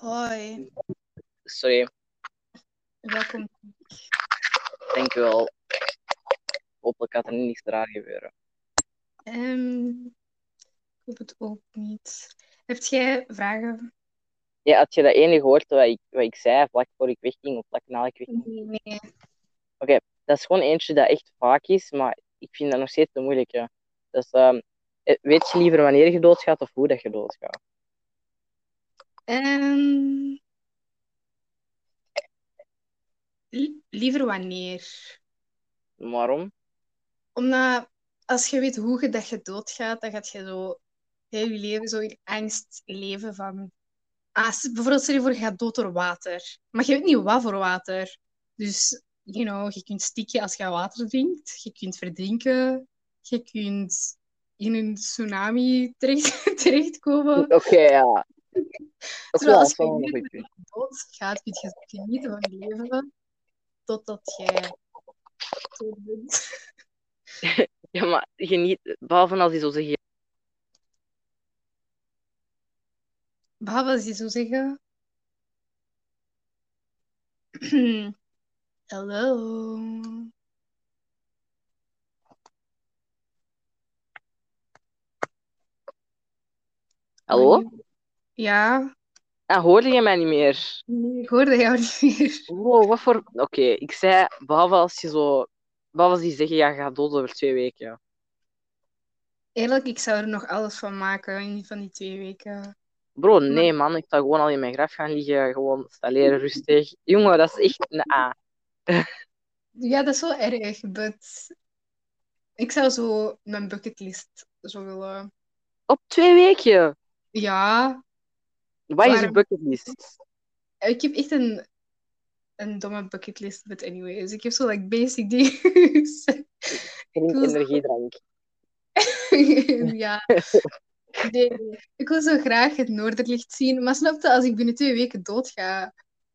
Hoi, Sorry, welkom. dankjewel. Hopelijk gaat er niets raar gebeuren. Ehm, ik hoop het ook niet. Heb jij vragen? Ja, had je dat ene gehoord wat ik, wat ik zei vlak voor ik wegging of vlak na ik wegging? Nee, nee. Dat is gewoon eentje dat echt vaak is, maar ik vind dat nog steeds te moeilijk. Ja. Dus ehm, eh, weet je liever wanneer je doodgaat of hoe dat je doodgaat? Ehm, li- liever wanneer? Waarom? Omdat als je weet hoe je dat je doodgaat, dan gaat je zo heel je leven zo in angst leven van... Ah, s- bijvoorbeeld stel je voor, je gaat dood door water. Maar je weet niet wat voor water. Dus, you know, je kunt stikken als je water drinkt. Je kunt verdrinken. Je kunt in een tsunami terecht, terechtkomen. Oké, ja. Dat Terwijl als je punt. je doodgaat, kun je genieten van je leven totdat jij dood bent. Ja, maar geniet, behalve als die zo zeggen, Behalve als je zou zeggen... Hallo. hallo? Ja, Ah, hoorde je mij niet meer? nee, ik hoorde jou niet meer. Wow, wat voor... Oké, ik zei, behalve als je zo... Behalve als die zeggen, ja, je gaat dood over twee weken. Ja. Eerlijk, ik zou er nog alles van maken in van die twee weken. Bro, nee man, ik zou gewoon al in mijn graf gaan liggen, gewoon installeren rustig. Jongen, dat is echt een A. Ja, dat is wel erg, but... Ik zou zo mijn bucketlist zo willen... Op twee weken? Ja, Wat is je bucketlist? ik heb echt een, een domme bucketlist, but anyways. Ik heb zo like basic dingen. Drink zo- energiedrank. ja. Nee. Ik wil zo graag het Noorderlicht zien. Maar snap je, als ik binnen twee weken doodga,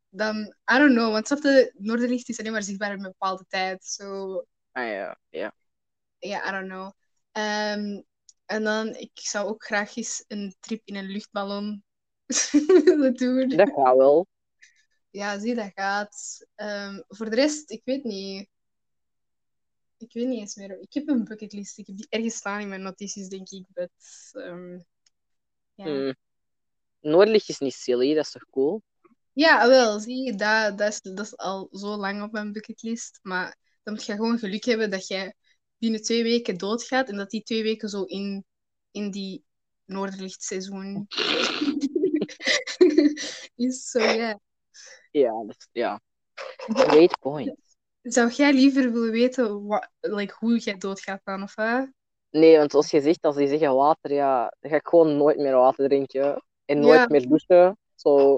dan... I don't know, want snap je, het Noorderlicht is alleen maar zichtbaar in een bepaalde tijd. So, Ah ja, ja. ja, I don't know. Ehm, en dan, ik zou ook graag eens een trip in een luchtballon doen. Dat gaat wel. Ja, zie, dat gaat. Ehm, voor de rest, ik weet niet. Ik weet niet eens meer. Ik heb een bucketlist. Ik heb die ergens staan in mijn notities, denk ik. But, ja. Hmm. Noordlicht is niet silly, dat is toch cool? ja, wel, zie, dat, dat, is, dat is al zo lang op mijn bucketlist. Maar dan moet je gewoon geluk hebben dat jij binnen twee weken doodgaat en dat die twee weken zo in, in die Noorderlichtseizoen is. Zo, ja. Ja, dat is, ja. Great point. Zou jij liever willen weten wat, like, hoe jij doodgaat dan, of wat? Nee, want zoals je zegt, als die zeggen water, ja, dan ga ik gewoon nooit meer water drinken. En nooit Ja. meer douchen. Zo,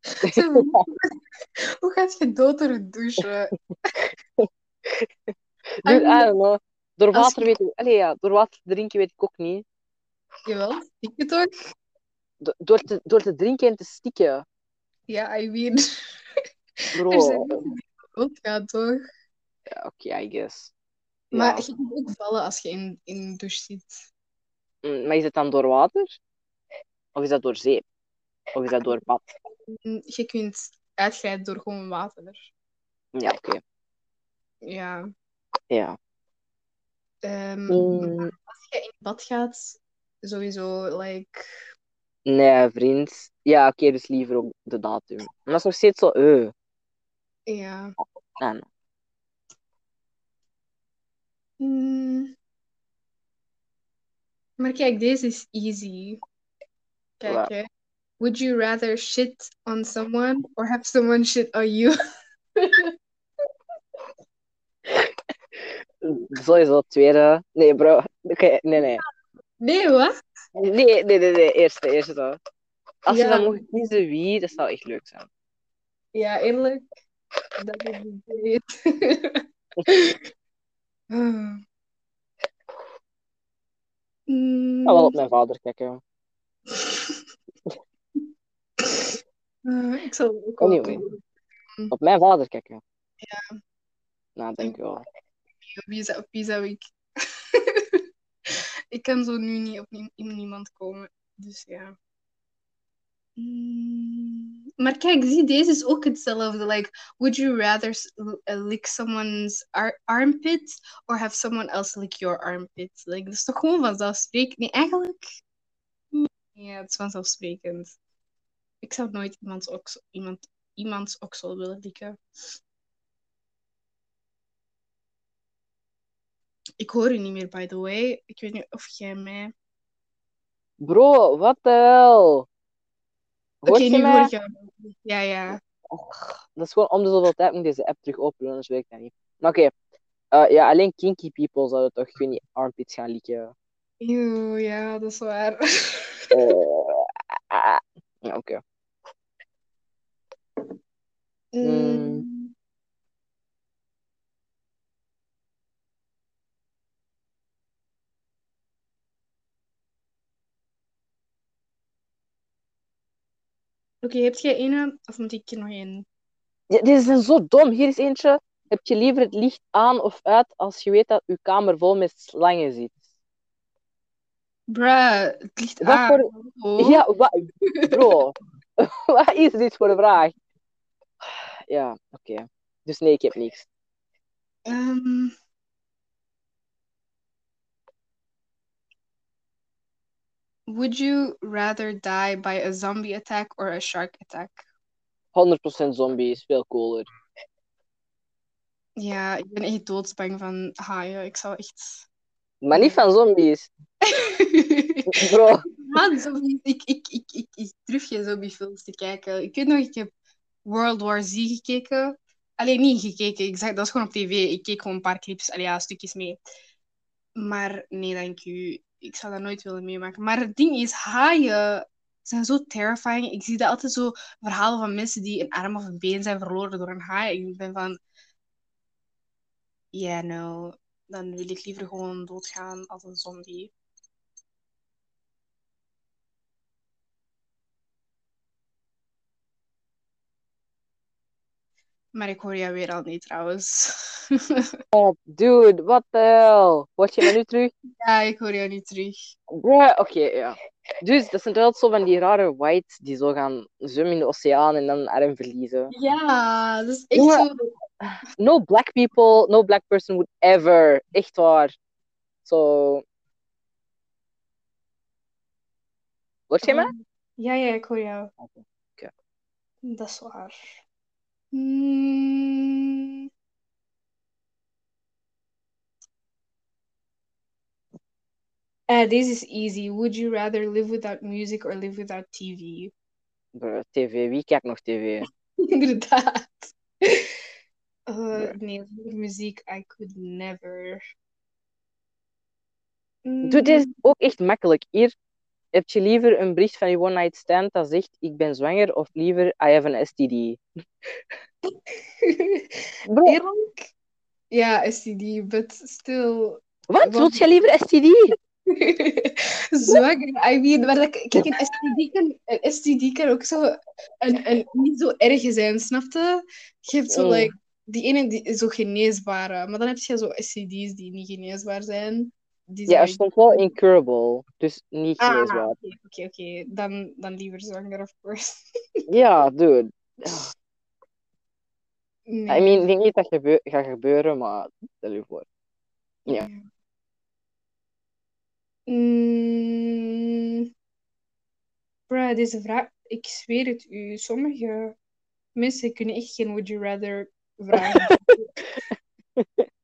Hoe gaat je dood door het douchen? Dude, I don't know. Door Als water je- weet ik... Allee, ja, door water drinken weet ik ook niet. Jawel, stik je toch? Do- Door te, door te drinken en te stikken. Ja, I mean. Bro. Er zijn mensen die toch? Ja, oké, I guess. Maar Ja. je kunt ook vallen als je in, in een douche zit. Mm, Maar is het dan door water? Of is dat door zeep? Of is dat door bad? Mm, Je kunt uitglijden door gewoon water. Ja, oké. Ja. Ja. Ehm, Mm, Als je in bad gaat, sowieso, like... nee, vriend. Ja, oké, dus liever ook de datum. Maar dat is nog steeds zo, eh. Ja. Ah, no. Mm. Maar kijk, deze is easy. Kijk, Wat? hè. Would you rather shit on someone or have someone shit on you? Sowieso het tweede. Nee, bro. Oké, nee, nee. Nee, wat? Nee, nee, nee, nee. Eerste, eerste. Als je Ja. dan mocht kiezen wie, dat zou echt leuk zijn. Ja, eerlijk. Dat is niet Ik ga wel op mijn vader kijken. ah, ik zal ook wel Anyway. doen. Op mijn vader kijken. Ja. Nou, denk ik wel. Wie zou, wie zou ik? Ik kan zo nu niet op in niemand komen. Dus ja. Mm, Maar kijk, zie, deze is ook hetzelfde. Like, would you rather uh, lick someone's ar armpit or have someone else lick your armpit? Like, dat is toch gewoon vanzelfsprekend? Nee, eigenlijk... mm, Ja, het is vanzelfsprekend. Ik zou nooit iemands, oksel, iemand, iemands oksel willen likken. Ik hoor u niet meer, by the way. Ik weet niet of jij mij... Bro, wat de hel? Oké, nu mij? hoor ik jou. Ja, ja. Och, dat is gewoon om de zoveel tijd moet deze app terug openen, anders werkt dat niet. Maar oké, eh, ja, alleen kinky people zouden toch, niet, armpits gaan likken. Eeuw, ja, dat is waar. Eh, ah, ja, oké. Mm. Oké, heb jij een of moet ik er nog één? Ja, deze zijn zo dom. Hier is eentje. Heb je liever het licht aan of uit als je weet dat je kamer vol met slangen zit? Bruh, het ligt Wat aan. voor- Hallo? Ja, wa- bro. Wat is dit voor een vraag? Ja, oké. Dus nee, ik heb niks. Ehm, would you rather die by a zombie attack or a shark attack? 100% zombie is veel cooler. Ja, ik ben echt doodsbang van haaien. Ik zou echt... Maar niet van zombies. Bro. Man, zombies. Ik, ik, ik, ik, ik durf geen zombiefilms te kijken. Ik weet nog, ik heb World War Z gekeken. Alleen niet gekeken, ik zag, dat was gewoon op tv. Ik keek gewoon een paar clips, allee, ja, stukjes mee. Maar nee, dank u. Ik zou dat nooit willen meemaken. Maar het ding is, haaien zijn zo terrifying. Ik zie dat altijd zo verhalen van mensen die een arm of een been zijn verloren door een haai. Ik ben van... Ja, no. Dan wil ik liever gewoon doodgaan als een zombie. Maar ik hoor jou weer al niet trouwens. Dude, what the hell? Word je me nu terug? ja, ik hoor jou niet terug. Bruh, oké, ja. Dus, dat zijn altijd zo van die rare whites die zo gaan zwemmen in de oceaan en dan arm verliezen. Ja, dat is echt zo. No black people, no black person would ever. Echt waar. Zo. Hoort je me? Ja, ja, ik hoor jou. Oké, oké. Dat is waar. Hmm. Eh, deze is easy. Would you rather live without music or live without TV? Bruh, TV, wie kijkt nog tv? Inderdaad. Uh, Nee. zonder muziek, I could never. Doe, dit is ook echt makkelijk. Hier heb je liever een bericht van je one night stand dat zegt ik ben zwanger of liever I have an STD. Eerlijk? Ja, STD, but still. wat? Wilt je liever STD? Zwanger, I mean, maar dat, kijk, een STD kan, een STD kan ook zo een, een, niet zo erg zijn, snapte? Je hebt zo, Mm. like, die ene die is zo geneesbare, maar dan heb je zo STD's die niet geneesbaar zijn. Die Ja, er stond wel incurable, dus niet Ah, oké, oké. Dan, dan liever zwanger, of course. Ja, dude. Nee. I mean, ik denk niet dat gebe gaat gebeuren, maar stel je voor. Ja. Mm. Bruh, deze vraag, ik zweer het u, sommige mensen kunnen echt geen would you rather vragen.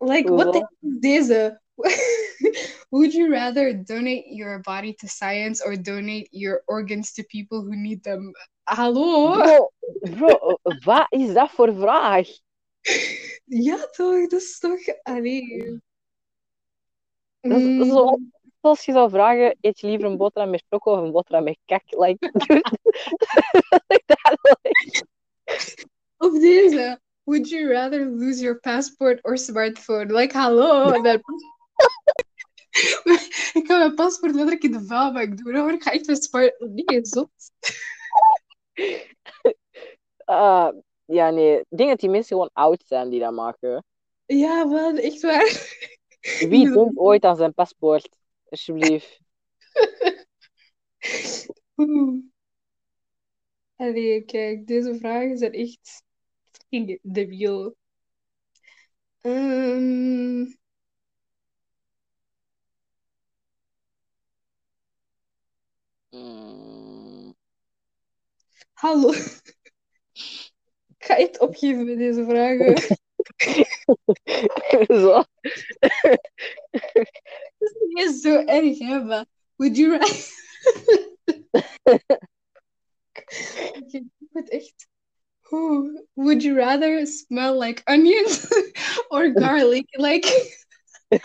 like, what the is deze? would you rather donate your body to science or donate your organs to people who need them? Hallo? Bro, bro, wat is dat voor vraag? Ja, toch? Dat is toch... Allee. Mm. zo, als je zou vragen, eet je liever een boterham met choco of een boterham met kak? Like, dude. Of deze. Would you rather lose your passport or smartphone? Like, hallo. Ik ga mijn paspoort letterlijk in de vuilbak doen. Hoor. Ik ga echt mijn smartphone... Nee, zot. Ah, ja, nee. Ik denk dat die mensen gewoon oud zijn die dat maken. Ja, man. Echt waar. Wie denkt ooit aan zijn paspoort? Alsjeblieft. Allee, kijk, deze vragen zijn echt fucking debiel. Ehm, Mm. hallo. Ik ga echt opgeven met deze vragen. Zo. Dat is niet eens zo erg, hè, maar would you rather... Oké, ik moet echt... Oeh. Would you rather smell like onions or garlic? Like...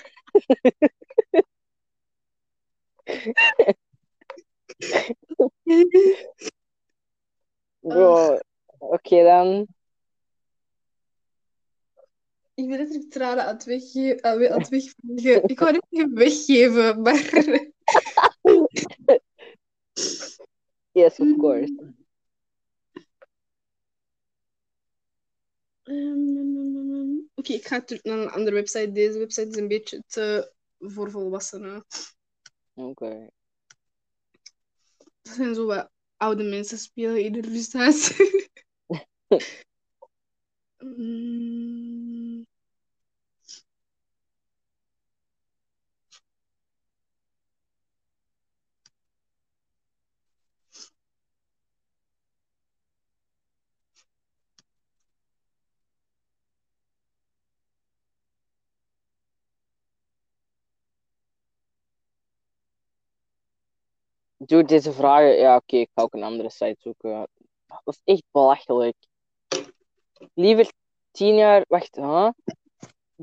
Bro, oké dan. Ik ben letterlijk tranen aan het, wegge aan het wegvliegen. Ik wou niet zeggen weggeven, maar... Yes, of course. Ehm, Oké, ik ga terug naar een andere website. Deze website is een beetje te voor volwassenen. Oké. Dat zijn zo wat oude mensen spelen in de rusthuis. Dude, deze vragen. Ja, oké, ik ga ook een andere site zoeken. Dat is echt belachelijk. Liever tien jaar. Wacht, huh?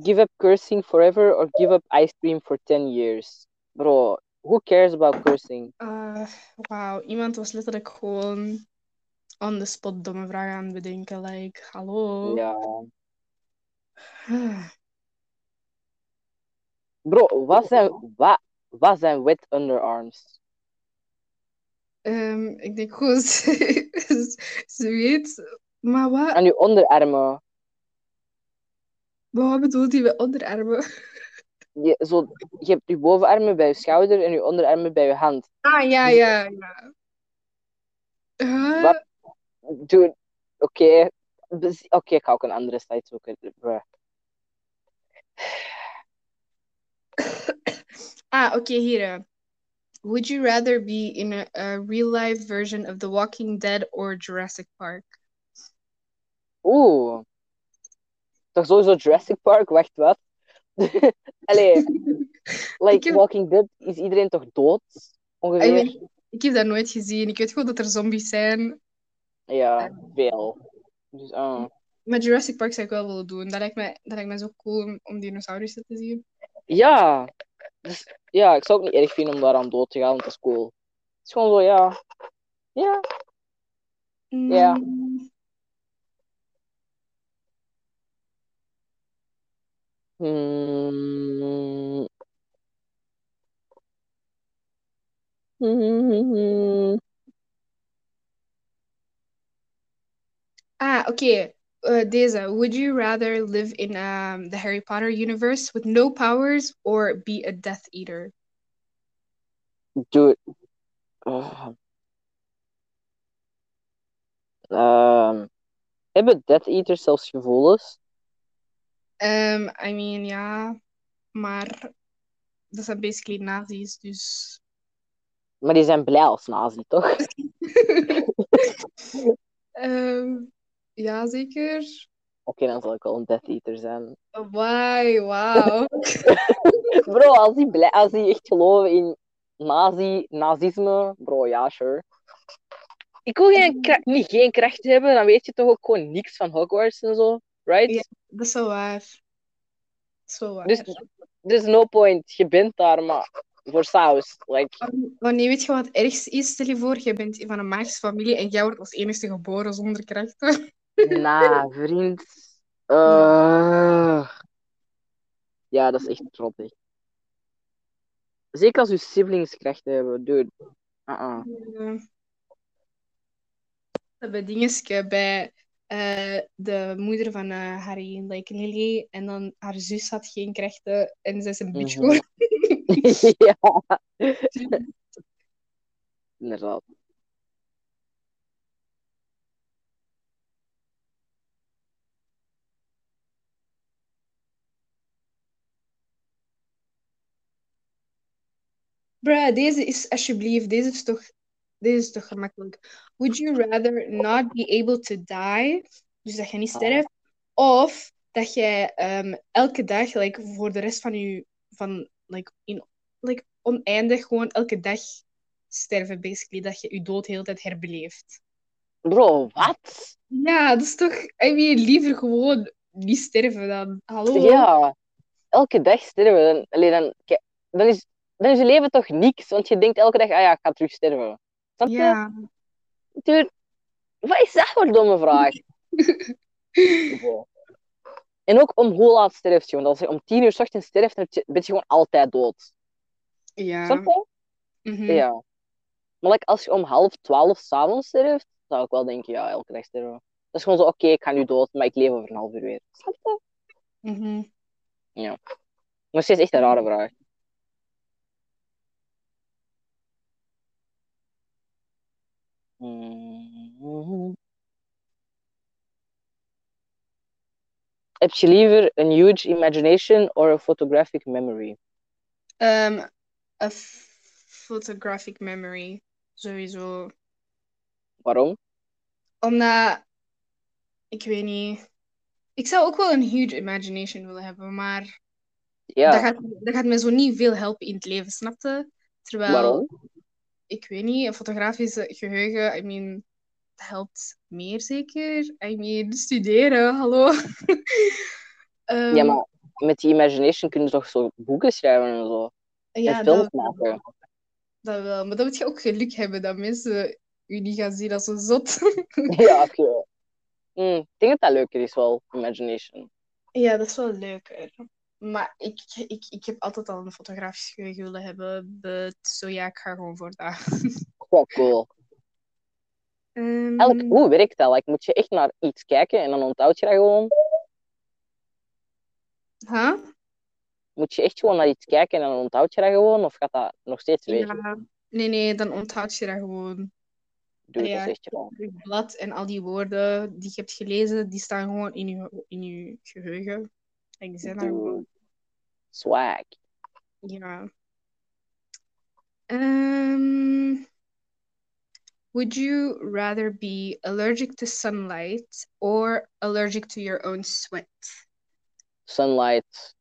Give up cursing forever or give up ice cream for 10 years? Bro, who cares about cursing? Uh, Wauw, iemand was letterlijk gewoon on the spot domme vragen aan het bedenken. Like, hallo. Ja. Bro, wat zijn, wat, wat zijn wet underarms? Ehm, ik denk gewoon, ze, weet. Maar wat, Aan je onderarmen. maar wat bedoelt hij met onderarmen? Je, zo, je hebt je bovenarmen bij je schouder en je onderarmen bij je hand. Ah, ja, ja, ja. Huh? Wat? Dude, oké. Oké, ik ga ook een andere site zoeken. Ah, oké, hier. Would you rather be in a, a real-life version of The Walking Dead or Jurassic Park? Oeh. Toch sowieso Jurassic Park? Wacht, wat? Allee, like heb- Walking Dead is iedereen toch dood? I Ongeveer? mean, ik heb dat nooit gezien. Ik weet gewoon dat er zombies zijn. Ja, veel. Dus, ah. Maar Jurassic Park zou ik wel willen doen. Dat lijkt mij, dat lijkt mij zo cool om, om dinosaurussen te zien. Ja. Dus, ja, ik zou het niet erg vinden om daaraan dood te gaan, want dat is cool. Het is gewoon zo, ja. Ja. Ja. Mm, Hmm. Hmm. Ah, oké. Eh, deze. Would you rather live in um, the Harry Potter universe with no powers or be a Death Eater? Dude. Ugh. Ehm, hebben Death Eaters zelfs gevoelens? Um, I mean, ja. Maar dat zijn basically nazi's, dus... Maar die zijn blij als nazi, toch? Ehm, ja, zeker. Oké, dan zal ik wel een Death Eater zijn. Why? Wauw. Bro, als die, blij, als die echt geloven in nazi, nazisme, bro, ja, sure. Ik wil geen, niet geen kracht hebben, dan weet je toch ook gewoon niks van Hogwarts en zo, right? Ja. Dat is wel waar. Dat is wel waar. Dus er is no point. Je bent daar, maar voor saus. Like, Wanneer weet je wat het ergste is? Stel je voor, je bent van een magische familie en jij wordt als enige geboren zonder krachten. nah, vriend. Uh, ja, dat is echt trottig. Zeker als je siblings krachten hebben, dude. Uh-uh. Ja. Dat bij dingeske, bij eh, de moeder van eh, Harry, like Lily, en dan haar zus had geen krachten en zij is een bitch Mhm. geworden. ja, inderdaad. Bruh, deze is alsjeblieft, deze is toch, deze is toch gemakkelijk. Would you rather not be able to die, dus dat je niet sterft, of dat jij ehm, elke dag, like, voor de rest van je, van, like, in, like, oneindig, gewoon elke dag sterven, basically, dat je je dood de hele tijd herbeleeft. Bro, wat? Ja, dat is toch, I mean, liever gewoon niet sterven dan. Hallo? Ja, elke dag sterven. Dan, allee, dan, dan, is, dan is je leven toch niks, want je denkt elke dag, ah ja, ik ga terug sterven. Snap je? Ja. Dude, wat is dat voor een domme vraag? En ook om hoe laat sterft je. Want als je om tien uur 's ochtends sterft, dan ben je gewoon altijd dood. Ja. Snap je? Mhm. Ja. Maar like, als je om half twaalf s'avonds sterft, zou ik wel denken, ja, elke dag sterven. Dat is gewoon zo, oké, ik ga nu dood, maar ik leef over een half uur weer. Snap je? Mhm. Nog steeds echt een rare vraag. Mm. Heb je liever een huge imagination or a photographic memory? Um, a photographic memory, sowieso. Waarom? Omdat, ik weet niet. Ik zou ook wel een huge imagination willen hebben, maar Ja, dat, gaat, dat gaat me zo niet veel helpen in het leven, snapte? Terwijl, waarom? Ik weet niet, een fotografische geheugen, I mean, dat helpt meer zeker. I mean, studeren, hallo. Ehm, Ja, maar met die imagination kun je toch zo boeken schrijven en zo. ja, en films dat, maken. dat wel. Maar dan moet je ook geluk hebben dat mensen u niet gaan zien als een zot. Ja, oké. Hm, ik denk dat dat leuker is wel, imagination. Ja, dat is wel leuker. Maar ik, ik, ik heb altijd al een fotografisch geheugen willen hebben. But, so ja, ik ga gewoon voor dat. Wel cool. Ehm, Elk, hoe werkt dat? Like, moet je echt naar iets kijken en dan onthoud je dat gewoon? huh? Moet je echt gewoon naar iets kijken en dan onthoud je dat gewoon? Of gaat dat nog steeds? Ja. Nee, nee, dan onthoud je dat gewoon. Doe ja. dat echt gewoon. Je blad en al die woorden die je hebt gelezen, die staan gewoon in je, in je geheugen. En die zijn daar gewoon. Swag. Ja. Ehm, um, would you rather be allergic to sunlight or allergic to your own sweat? Sunlight.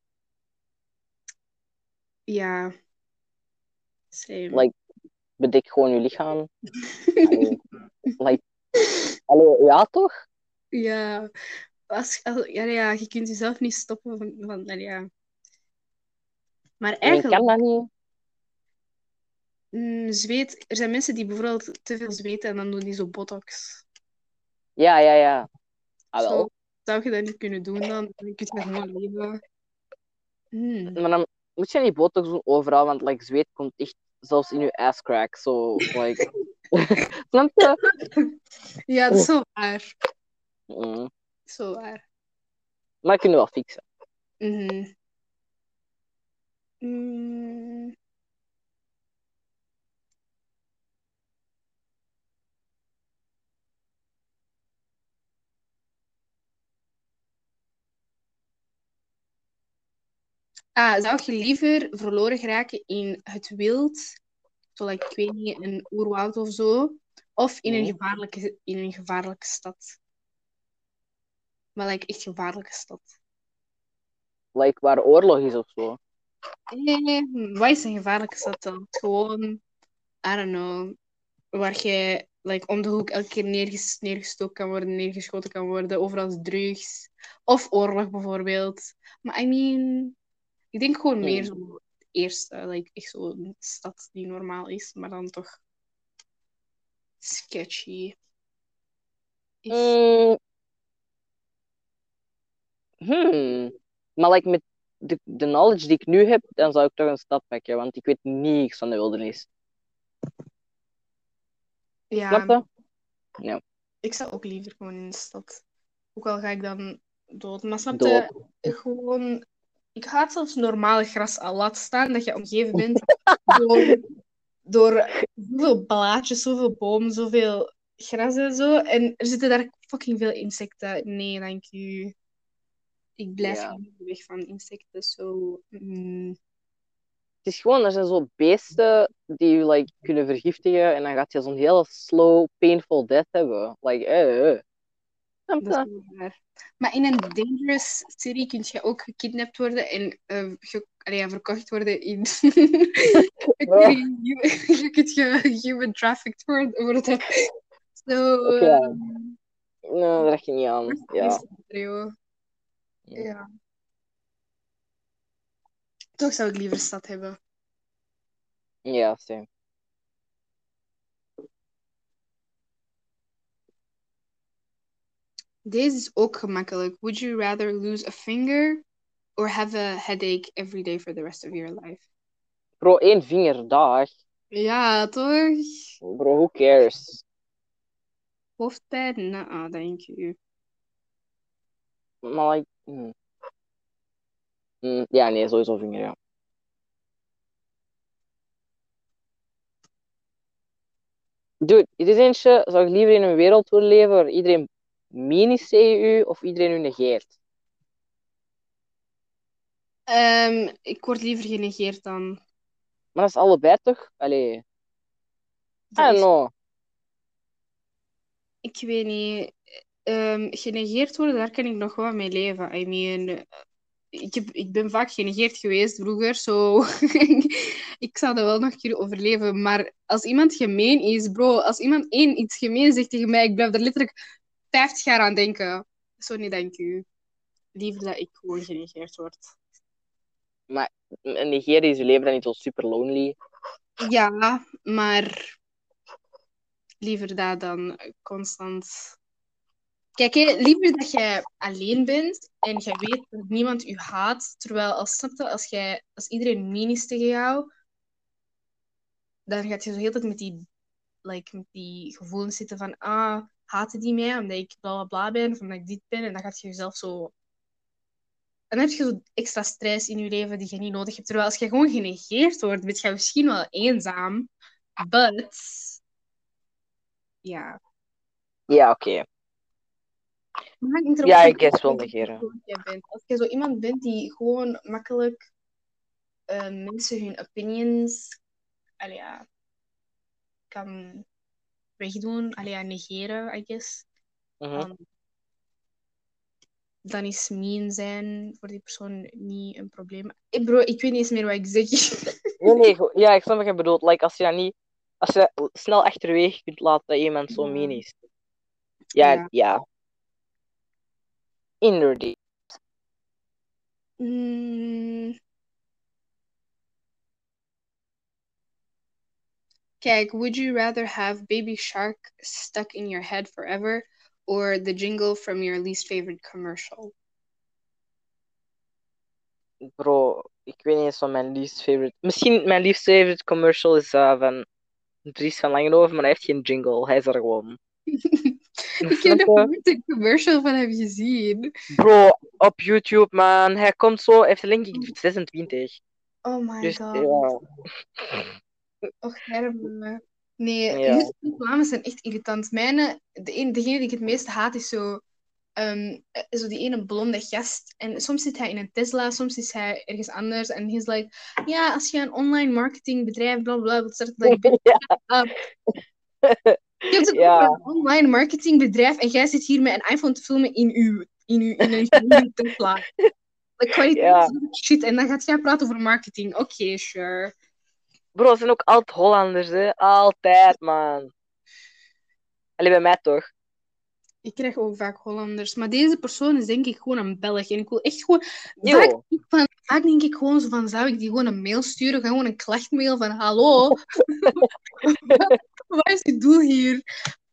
Ja. Same. Like, bedek gewoon je lichaam. Like, allee, ja toch? ja. Als, als- ja, ja, je kunt jezelf niet stoppen van, van ja. Maar Ik eigenlijk, kan dat niet. mm, zweet, er zijn mensen die bijvoorbeeld te veel zweten en dan doen die zo botox. Ja, ja, ja. Ah. Zo, zou je dat niet kunnen doen dan? Dan kun je gewoon leven. Hmm. Maar dan moet je niet botox doen overal, want like, zweet komt echt zelfs in je asscrack. So, like... Snap je? Ja, dat is zo waar. Mm. Zo waar. Maar ik kun je wel fixen. Mhm. Mm. Ah, zou je liever verloren geraken in het wild, zo like, ik weet niet, een oerwoud of zo, of in een Mhm. gevaarlijke, in een gevaarlijke stad? Maar like, echt gevaarlijke stad. Like, waar oorlog is of zo. Nee, wat is een gevaarlijke stad dan? Gewoon, I don't know, waar je like, om de hoek elke keer neerges neergestoken kan worden, neergeschoten kan worden, overal drugs. Of oorlog bijvoorbeeld. Maar I mean, ik denk gewoon meer zo het eerste, like, echt zo'n stad die normaal is, maar dan toch sketchy. is. Mm. Hmm. Maar like, met de, de knowledge die ik nu heb, dan zou ik toch een stad pakken, want ik weet niks van de wildernis. Ja, Snap je? ik zou ook liever gewoon in de stad. Ook al ga ik dan dood. Maar snap je, gewoon... Ik haat zelfs normale gras al. Laat staan dat je omgeven bent door, door zoveel blaadjes, zoveel bomen, zoveel gras en zo. En er zitten daar fucking veel insecten. Nee, dank u. Ik blijf Ja. weg van insecten. Zo... mm. Het is gewoon, er zijn zo beesten die je like, kunnen vergiftigen en dan gaat je zo'n hele slow, painful death hebben. Like, eh, eh. Dat is. Maar in een dangerous city kun je ook gekidnapt worden en ge- allee, ja, verkocht worden in. Oh. je kunt je human trafficked worden. Zo. Oké. eh, Nee, daar dacht je niet aan. Ja. Ja. Toch zou ik liever stad hebben. Ja, same. Deze is ook gemakkelijk. Would you rather lose a finger or have a headache every day for the rest of your life? Bro, één vinger, dag. Ja, toch? Bro, who cares? Hoofdpijn? Nou, dank u. Maar like... Hmm, ja, nee, sowieso vinger, ja. Dude, dit is eentje, zou ik liever in een wereld willen leven waar iedereen mean is tegen u of iedereen u negeert? Ehm, ik word liever genegeerd dan. Maar dat is allebei toch? Allee, I Dat don't is- know. ik weet niet. Ehm, genegeerd worden, daar kan ik nog wel mee leven. I mean, eh, ik, heb, ik ben vaak genegeerd geweest vroeger, zo ik zou dat wel nog kunnen overleven. Maar als iemand gemeen is, bro, als iemand één iets gemeen zegt tegen mij, ik blijf er letterlijk 50 jaar aan denken. Zo, nee, dank u. Liever dat ik gewoon genegeerd word. En negeren is je leven dan niet zo super lonely. Ja, maar liever dat dan constant. Kijk, liever dat jij alleen bent en jij weet dat niemand je haat, terwijl als, als, jij, als iedereen mean is tegen jou, dan gaat je zo heel tijd met die, like, met die gevoelens zitten van, ah, haten die mij omdat ik bla bla bla ben, of omdat ik dit ben, en dan gaat je jezelf zo... Dan heb je zo extra stress in je leven die je niet nodig hebt. Terwijl als je gewoon genegeerd wordt, ben je misschien wel eenzaam, but... Ja. Ja, oké. Maar Ja, ik guess wel negeren. Als je zo iemand bent die gewoon makkelijk eh, mensen hun opinions allee, ja, kan wegdoen, allee, ja, negeren, I guess, Mhm. dan, dan is mean zijn voor die persoon niet een probleem. Eh, bro, ik weet niet eens meer wat ik zeg. Nee, nee, ja, ik snap wat je bedoelt. Like, als je dat niet... Als je dat snel achterwege kunt laten dat iemand zo mean is. Ja, Ja. ja. Inderdaad. Mm. Kijk, would you rather have Baby Shark stuck in your head forever or the jingle from your least favorite commercial? Bro, ik weet niet eens wat mijn least favorite... Misschien mijn least favorite commercial is eh, van Dries van Langenhoven, maar hij heeft geen jingle. Hij is er gewoon. Ik heb nog nooit een commercial van hem gezien. Bro, op YouTube, man. Hij komt zo... Hij heeft denk ik 26. Oh my Dus god. ja. Och, herbe. Nee, Ja. Reclames zijn echt irritant. Mijne, de een, degene die ik het meest haat, is zo, eh, zo die ene blonde gast. En soms zit hij in een Tesla, soms is hij ergens anders. En he's like, ja, als je een online marketingbedrijf, bla bla, wilt starten, bitch, shut up. Je hebt een Ja. een online marketingbedrijf en jij zit hier met een iPhone te filmen in, uw, in, uw, in een Tesla. Like, kwaliteit Ja. shit. En dan gaat jij praten over marketing. Oké, sure. Bro, het zijn ook altijd Hollanders, hè. Altijd, man. Allee, bij mij toch. Ik krijg ook vaak Hollanders. Maar deze persoon is denk ik gewoon een Belg. En ik wil echt gewoon... Vaak, van, vaak denk ik gewoon zo van, zou ik die gewoon een mail sturen? Gewoon een klachtmail van, hallo? Wat is je doel hier?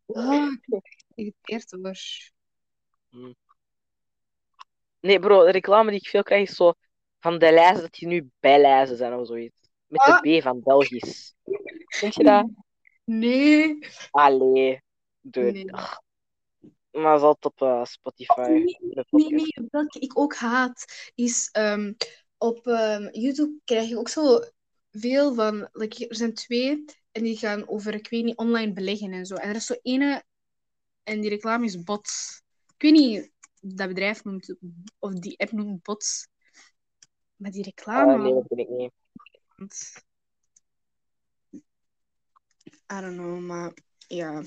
Ah, ik ben echt geïrriteerd hoor. Nee, bro, de reclame die ik veel krijg is zo van de lijzen dat die nu bijlijzen zijn of zoiets. Met Ah. de B van Belgisch. Vind je dat? Nee. Allee. Dude. Nee. Ach. Maar dat is altijd op eh, Spotify. Nee, Nee, welke ik ook haat, is ehm, op ehm, YouTube krijg je ook zo veel van, like, er zijn twee en die gaan over, ik weet niet, online beleggen en zo. En er is zo ene, en die reclame is Bots. Ik weet niet, dat bedrijf noemt, of die app noemt Bots. Maar die reclame, Ah, nee, dat vind ik niet. I don't know, maar ja.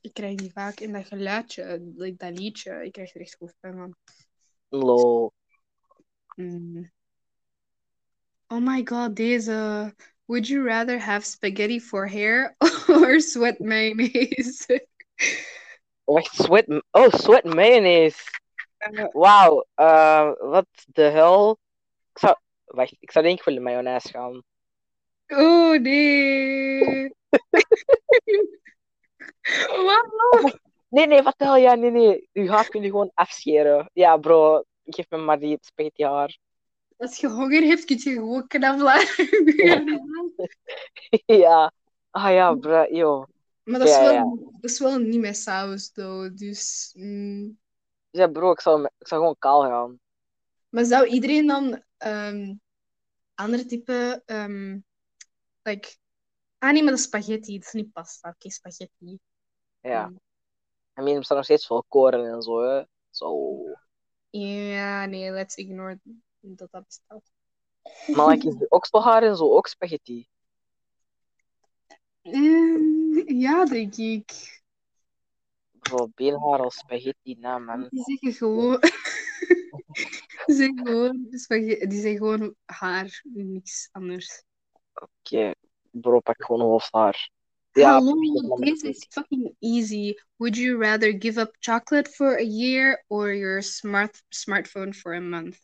Ik krijg die vaak in dat geluidje, like dat liedje. Ik krijg er echt hoofdpijn van. Lol. Mm. Oh my god, deze. Would you rather have spaghetti for hair or sweat mayonnaise? Wacht, sweat... Oh, sweat mayonnaise. Eh, Wauw. eh, wat de hel? Ik zou... Wacht, ik zou denk ik voor de mayonaise gaan. oh nee. Waarom? Nee, nee, wat de hel? Ja, nee, nee. U gaat kun je gewoon afscheren. Ja, bro. Geef me maar die spaghetti haar. Als je honger hebt, kun je gewoon knabbelen. ja. Ah ja, bro. Yo. maar dat is, Ja, wel, ja. dat is wel niet met saus, though. Dus, mm. Ja, bro, ik zou, ik zou gewoon kaal gaan. Maar zou iedereen dan ehm andere type... ehm like... Ah nee, maar dat is spaghetti. Dat is niet pasta. Oké, spaghetti. Ja. Mm. I mean, er staat nog steeds veel koren en zo, hè. Zo. Ja, nee, let's ignore dat dat bestaat. Maar like, is de okselhaar en zo ook spaghetti? Ehm, ja, denk ik. Bro, beenhaar als spaghetti, nou man. Die zeggen gewoon... die zijn gewoon, spaghetti, die zijn gewoon haar, niks anders. Oké, bro, pak gewoon hoofdhaar. Ja, Hallo, niet. is fucking easy. Would you rather give up chocolate for a year or your smart smartphone for a month?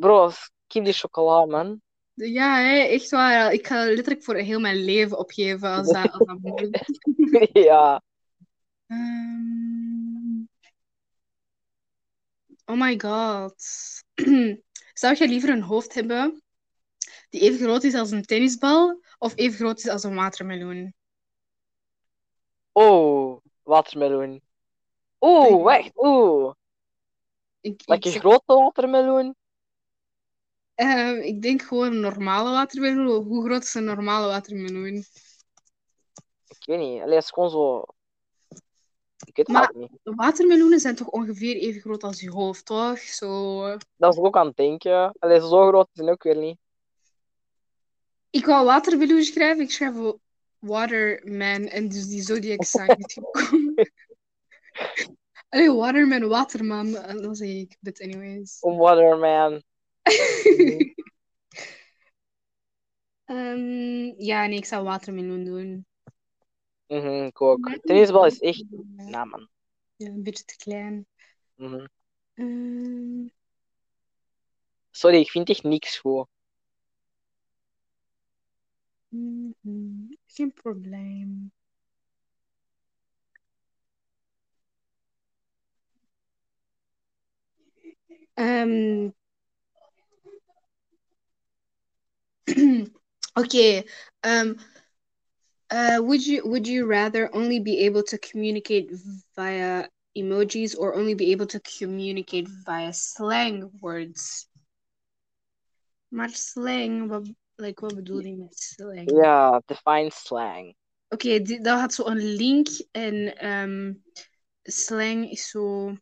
Bro, die chocola, man. Ja, hè, echt waar. Ik ga letterlijk voor heel mijn leven opgeven als dat, als dat moet. ja. Ehm, oh my god. Zou jij liever een hoofd hebben die even groot is als een tennisbal of even groot is als een watermeloen? Oh, watermeloen. Oeh, wacht, een zeg- grote watermeloen? Ehm, ik denk gewoon een normale watermeloen. Hoe groot is een normale watermeloen? Ik weet niet. Allee, het is gewoon zo... Ik weet het Maar- niet. Watermeloenen zijn toch ongeveer even groot als je hoofd, toch? Zo... Dat is ook aan het denken. Allee, zo groot het ook weer niet. Ik wou watermeloen schrijven, ik schrijf Waterman en dus die Zodiac sign is gekomen. Allee, Waterman, Waterman, dan zeg ik, but anyways. Waterman. Ehm, ja, nee, ik zou watermeloen doen. Mhm, ik ook. Tennisbal is echt... Ja, Nou, man. een beetje te klein. Mhm. Ehm, Sorry, ik vind echt niks goed. mhm, geen probleem. Ehm okay. Um, uh, would you would you rather only be able to communicate via emojis or only be able to communicate via slang words? Maar slang, wat, like, wat bedoel je met slang? Ja, define slang. Oké, die- dat had zo een link en ehm, slang is zo.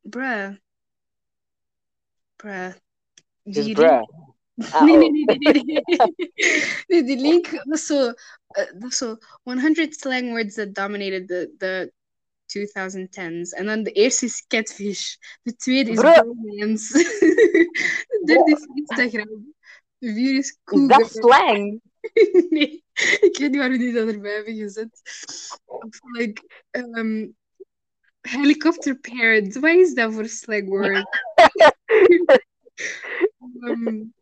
Bruh. Bruh. Is Die bruh. link- Nee, nee, nee, nee, nee, die link was zo, zo 100 slang words that dominated the, the 2010s. En dan de eerste is catfish. De tweede is Bruh. bromance. De derde is Instagram. De vierde is Is Google. dat slang? Nee, ik weet niet waarom die dat erbij hebben gezet. Of like, um, helicopter parents. Wat is dat voor slang word? um,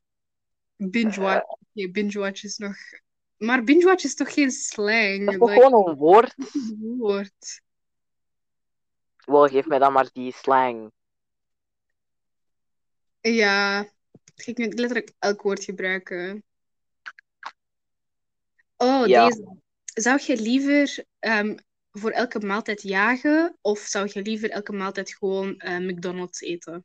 binge watch. Oké, binge watch is nog. Maar binge watch is toch geen slang? Dat is Like, gewoon een woord? een woord. Wel, geef mij dan maar die slang. Ja, ik moet letterlijk elk woord gebruiken. Oh, Ja. deze. Zou je liever ehm, voor elke maaltijd jagen of zou je liever elke maaltijd gewoon eh, McDonald's eten?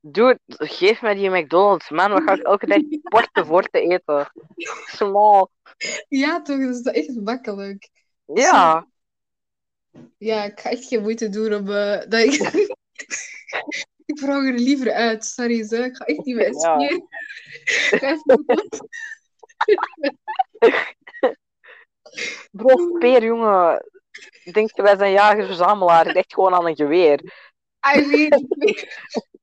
Dude, geef mij die McDonald's, man. Wat ga ik elke dag porten voor te eten? Small. Ja, toch? Dat is echt makkelijk. Ja. Ja, ik ga echt geen moeite doen om... eh, dat ik... Ik vraag er liever uit. Sorry, zo. Ik ga echt niet meer Ja. spier. Ga even goed. Bro, speer, jongen. Denk je, wij zijn jager-verzamelaar. Ik echt gewoon aan een geweer. I mean,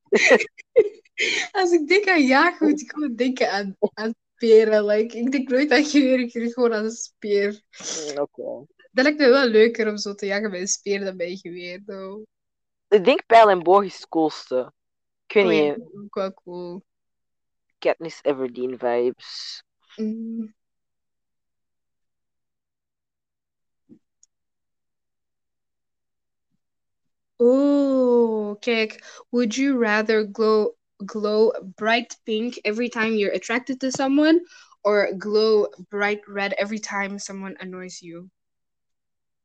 als ik denk aan jagen, moet ik gewoon denken aan, aan speren. Like, ik denk nooit aan geweer, ik denk gewoon aan een speer. Mm, Oké. Dat lijkt me wel leuker om zo te jagen bij een speer dan bij een geweer. though. Ik denk pijl en boog is het coolste. Ik weet Oh ja, niet, ook wel cool. Katniss Everdeen vibes. Mm. Oh, kijk. Would you rather glow glow bright pink every time you're attracted to someone, or glow bright red every time someone annoys you?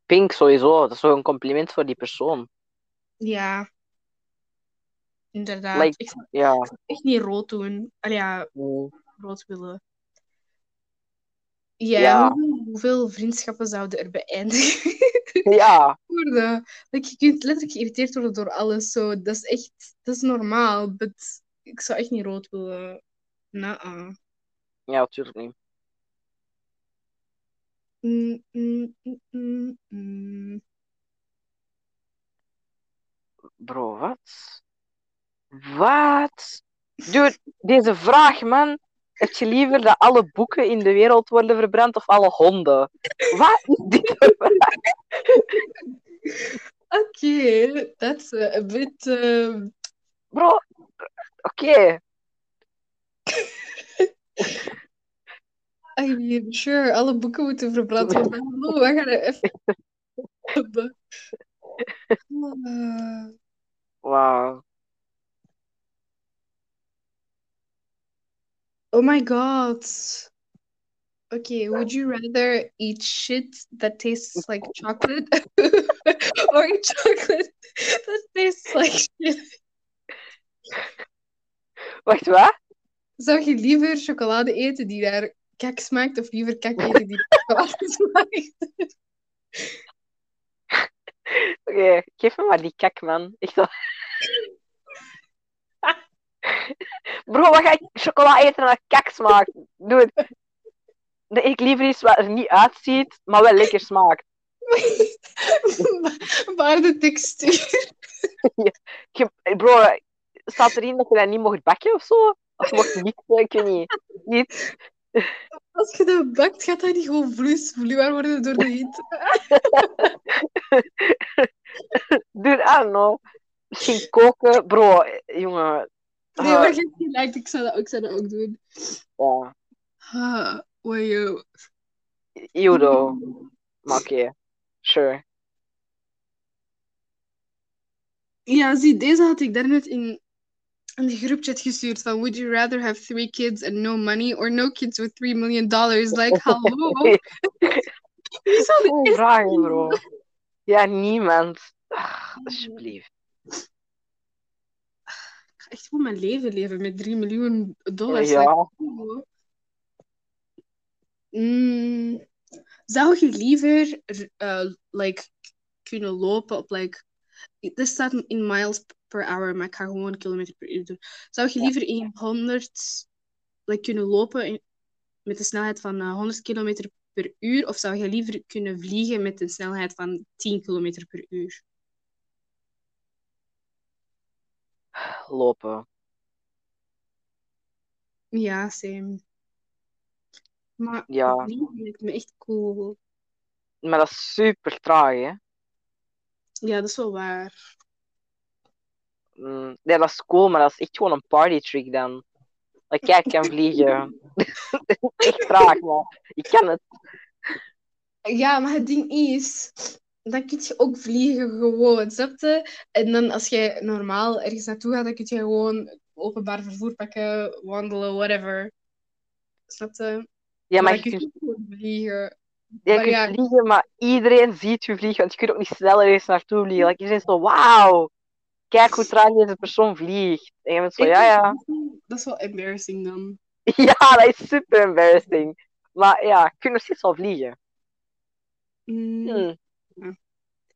Pink sowieso, dat is toch een compliment voor die persoon. Ja, inderdaad. Like- Ik zou Ja. echt niet rood doen. Allee, ja, rood willen. Ja, Ja. Hoeveel, hoeveel vriendschappen zouden er beëindigen Ja, worden? Like, je kunt letterlijk geïrriteerd worden door alles. Zo. Dat is echt, dat is normaal. But ik zou echt niet rood willen. Nou. ja, natuurlijk niet. Mm, mm, mm. Bro, wat? Wat? Dude, deze vraag, man. Heb je liever dat alle boeken in de wereld worden verbrand of alle honden? Wat is dit? Oké, that's a, a bit. Bro, oké. I mean, sure, alle boeken moeten verbrand worden. Hallo, we gaan er even. Wauw. Oh my god. Okay, would you rather eat shit that tastes like chocolate or eat chocolate that tastes like shit? Wacht, wat? Zou je liever chocolade eten die naar kak smaakt of liever kak eten die naar chocolade smaakt? Oké, geef me maar die kak, man. Echt wel. Bro, wat ga ik chocola eten dat kak smaakt? Doe het. Dat ik liever iets wat er niet uitziet, maar wel lekker smaakt. Maar de textuur. Bro, staat erin dat je dat niet mocht bakken of zo? Of mocht niet, ik weet niet. niet. Als je dat bakt, gaat dat niet gewoon vloeisvloeibaar worden door de. Dude, I don't know. Misschien koken. Bro, jongen. Nee, maar je hebt gelijk, ik zou dat, ik zou dat ook doen. ja. Ah, wajo. Judo. Maar oké. Sure. Ja, zie, deze had ik daarnet in, in de groepchat gestuurd van Would you rather have three kids and no money or no kids with three million dollars? Like, hallo? Wie zou dit Goeie eerst vragen, doen? bro. Ja, niemand. Ah, alsjeblieft. Echt gewoon mijn leven leven met 3 miljoen dollars. Ja. Mm, zou je liever eh, like, kunnen lopen op like. Dit staat in miles per hour, maar ik ga gewoon kilometer per uur doen. Zou je liever in 100 like, kunnen lopen in- met de snelheid van eh, 100 kilometer per uur? Of zou je liever kunnen vliegen met een snelheid van 10 kilometer per uur? Lopen. Ja, same. Maar Ja. lijkt me echt cool. Maar dat is super traag, hè? Ja, dat is wel waar. Mm, nee, dat is cool, maar dat is echt gewoon een party trick dan. Like, kijk, ik kan vliegen. echt traag, maar ik kan het. Ja, maar het ding is, dan kun je ook vliegen gewoon, snap je? En dan als je normaal ergens naartoe gaat, dan kun je gewoon openbaar vervoer pakken, wandelen, whatever. Snap je? Ja, maar je kun kunt, je vliegen. ja, je kunt ja. vliegen, maar iedereen ziet je vliegen, want je kunt ook niet sneller eens naartoe vliegen. Like, iedereen is zo, wauw, kijk hoe traag deze persoon vliegt. En je bent zo, Ik ja, ja. Dat is wel embarrassing dan. Ja, dat is super embarrassing. Maar ja, je kunt nog steeds wel vliegen. Mm, Hm.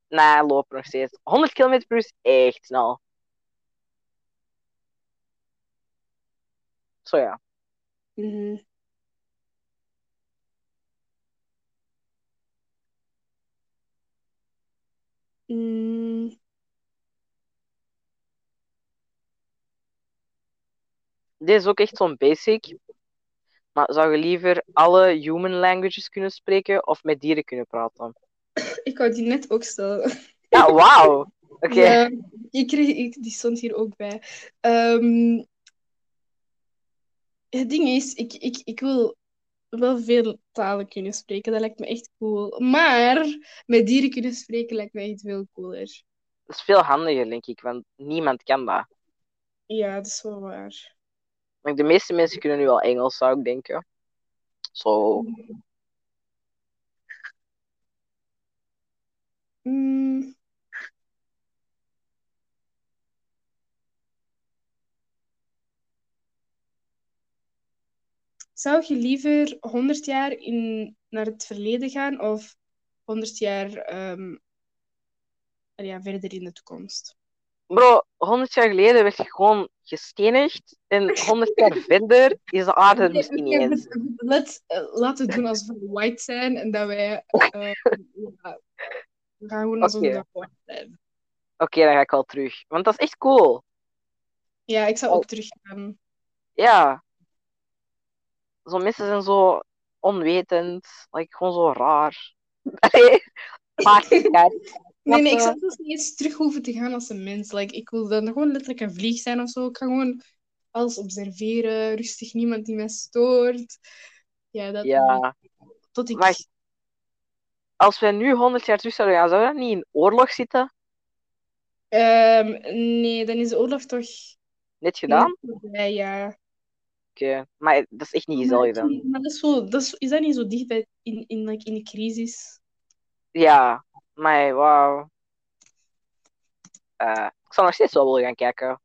Nee, lopen nog steeds. 100 km per uur is echt snel. Zo ja. Mhm. Mm, Dit is ook echt zo'n basic. Maar zou je liever alle human languages kunnen spreken of met dieren kunnen praten? Ik wou die net ook stellen. Ja, wauw. Oké. Ja, ik kreeg, ik, die stond hier ook bij. Ehm, het ding is, ik, ik, ik wil wel veel talen kunnen spreken. Dat lijkt me echt cool. Maar met dieren kunnen spreken lijkt me echt veel cooler. Dat is veel handiger, denk ik, want niemand kan dat. Ja, dat is wel waar. De meeste mensen kunnen nu wel Engels, zou ik denken. Zo. Mm. Zou je liever 100 jaar in, naar het verleden gaan of 100 jaar ehm, ja, verder in de toekomst? Bro, 100 jaar geleden werd je gewoon gestenigd. En 100 jaar verder is de aarde er misschien niet eens. let's, eh, laten we doen alsof we white zijn en dat wij. eh, ja, we gaan gewoon Oké. we white zijn. Oké, dan ga ik wel terug. Want dat is echt cool. Ja, ik zou Oh. ook teruggaan. Ja. Zo mensen zijn zo onwetend. Like, gewoon zo raar. Allee. Nee, nee, ik zou zelfs niet eens terug hoeven te gaan als een mens. Like, ik wil dan gewoon letterlijk een vlieg zijn of zo. Ik ga gewoon alles observeren, rustig, niemand die mij stoort. Ja, dat Ja. tot ik. Als we nu 100 jaar terug zouden gaan, zouden we niet in oorlog zitten? Ehm, nee, dan is de oorlog toch. Net gedaan? voorbij, ja. Oké. Maar dat is echt niet gezellig dan. maar dat is, zo, dat is, is dat niet zo dicht bij in, in, like, in de crisis? Ja. Maar wauw. Eh, ik zou nog steeds wel willen gaan kijken.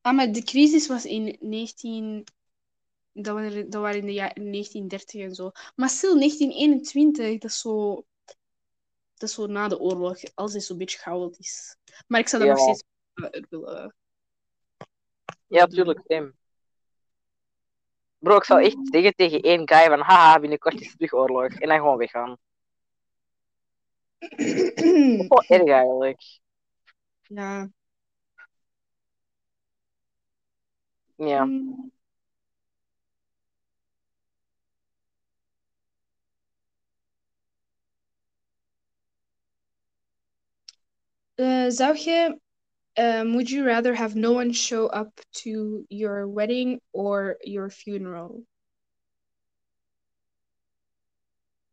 Ah, maar de crisis was in 19... Dat waren, dat waren in de jaren 1930 en zo. Maar stil, 1921, dat is zo... Dat is zo na de oorlog. Alles is zo'n beetje chaotisch. Maar ik zou dat Ja. nog steeds eh, willen... Ja, tuurlijk, same. Bro, ik zou echt zeggen tegen één guy van haha, binnenkort is het terug oorlog. En dan gewoon weggaan. Wel erg eigenlijk. ja. Ja. Mm. Eh, zou je, um, would you rather have no one show up to your wedding or your funeral?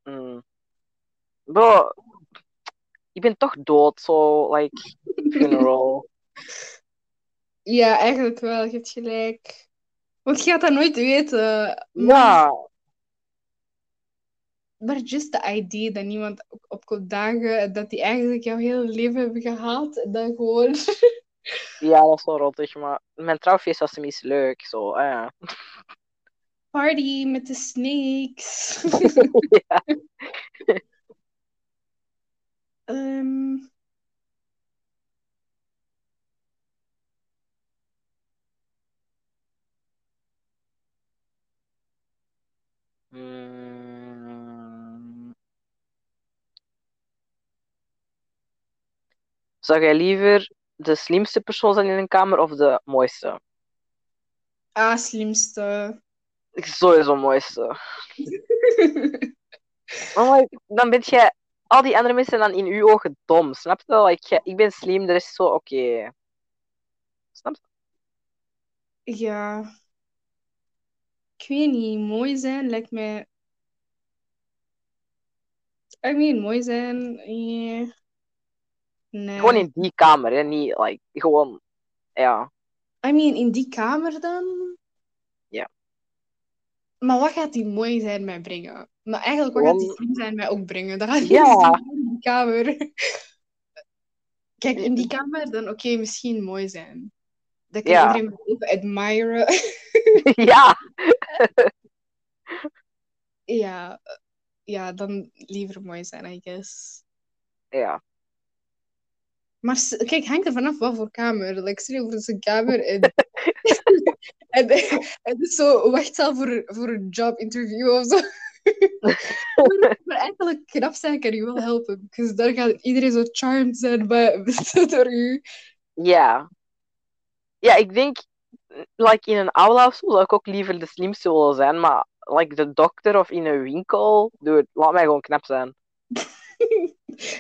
Mm. Bro, ik ben toch dood, zo, like, funeral. Ja, eigenlijk wel, je hebt gelijk. Want je gaat dat nooit weten. Maar, Ja, maar just the idea dat niemand op, komt dagen, dat die eigenlijk jouw hele leven hebben gehaald, dan gewoon... ja, dat is wel rottig, maar mijn trouwfeest was tenminste leuk, zo, eh. Party met de snakes. ja. Ehm, Mm. Zou jij liever de slimste persoon zijn in een kamer of de mooiste? ah, slimste. Ik sowieso mooiste. Dan ben jij al die andere mensen dan in uw ogen dom, snap je? Jij- ik ben slim, de rest is zo oké. Snap je? Ja. Ik weet niet, mooi zijn lijkt mij. I mean, mooi zijn. eh, Nee. Gewoon in die kamer, hè? Niet like, gewoon, ja. I mean, in die kamer dan? Ja. Maar wat gaat die mooi zijn mij brengen? Maar eigenlijk, wat gaat die slim zijn mij ook brengen? Dat gaat niet in die kamer. Kijk, in die kamer dan oké, misschien mooi zijn. Dat kan Ja. iedereen me even admiren. ja, ja, ja, dan liever mooi zijn, I guess. ja. Maar kijk, hangt er vanaf wat voor kamer. Like, stel je voor het een kamer en, En, en dus zo wachtzaal voor, voor een jobinterview of zo. maar, maar eigenlijk knap zijn kan je wel helpen. Dus daar gaat iedereen zo charmed zijn bij, door u. Ja. Ja, ik denk, like in een aula of zo, ik ook liever de slimste willen zijn, maar like de dokter of in een winkel, dude, laat mij gewoon knap zijn.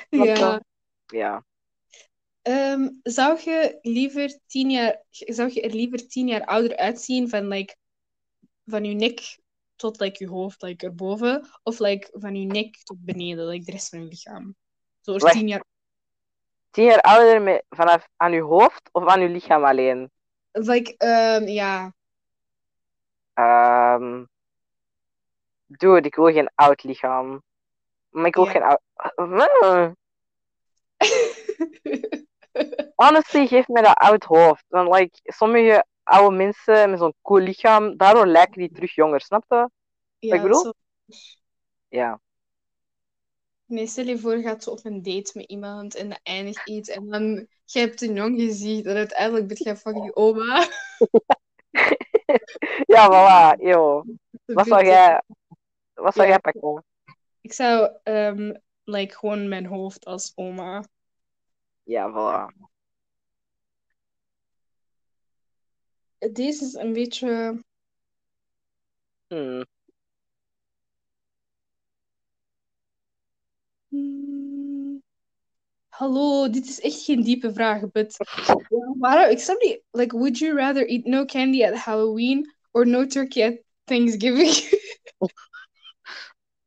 Je? ja. Ehm, zou je liever tien jaar, zou je er liever tien jaar ouder uitzien van like van je nek tot like je hoofd, like erboven, of like van je nek tot beneden, like de rest van je lichaam? Zo Wacht. tien jaar. Tien jaar ouder met, vanaf aan je hoofd of aan je lichaam alleen? Like, ehm, ja. Ehm dude, ik wil geen oud lichaam. Maar ik wil Ja. geen oud... Honestly, geef mij dat oud hoofd. Want like, sommige oude mensen met zo'n cool lichaam, daardoor lijken die terug jonger, snap je? ja, ik bedoel? zo- Ja. Nee, stel je voor, gaat zo op een date met iemand en dat eindigt iets en dan je hebt een jong gezicht en uiteindelijk ben jij fucking oma. Ja, voilà, yo. Wat zou jij, wat zou Ja. jij pakken? Ik zou ehm, like, gewoon mijn hoofd als oma. Ja, voilà. Deze is een beetje. Hmm. Hmm. Hallo, dit is echt geen diepe vraag, but Ja, waarom? Ik snap niet. Like, would you rather eat no candy at Halloween or no turkey at Thanksgiving?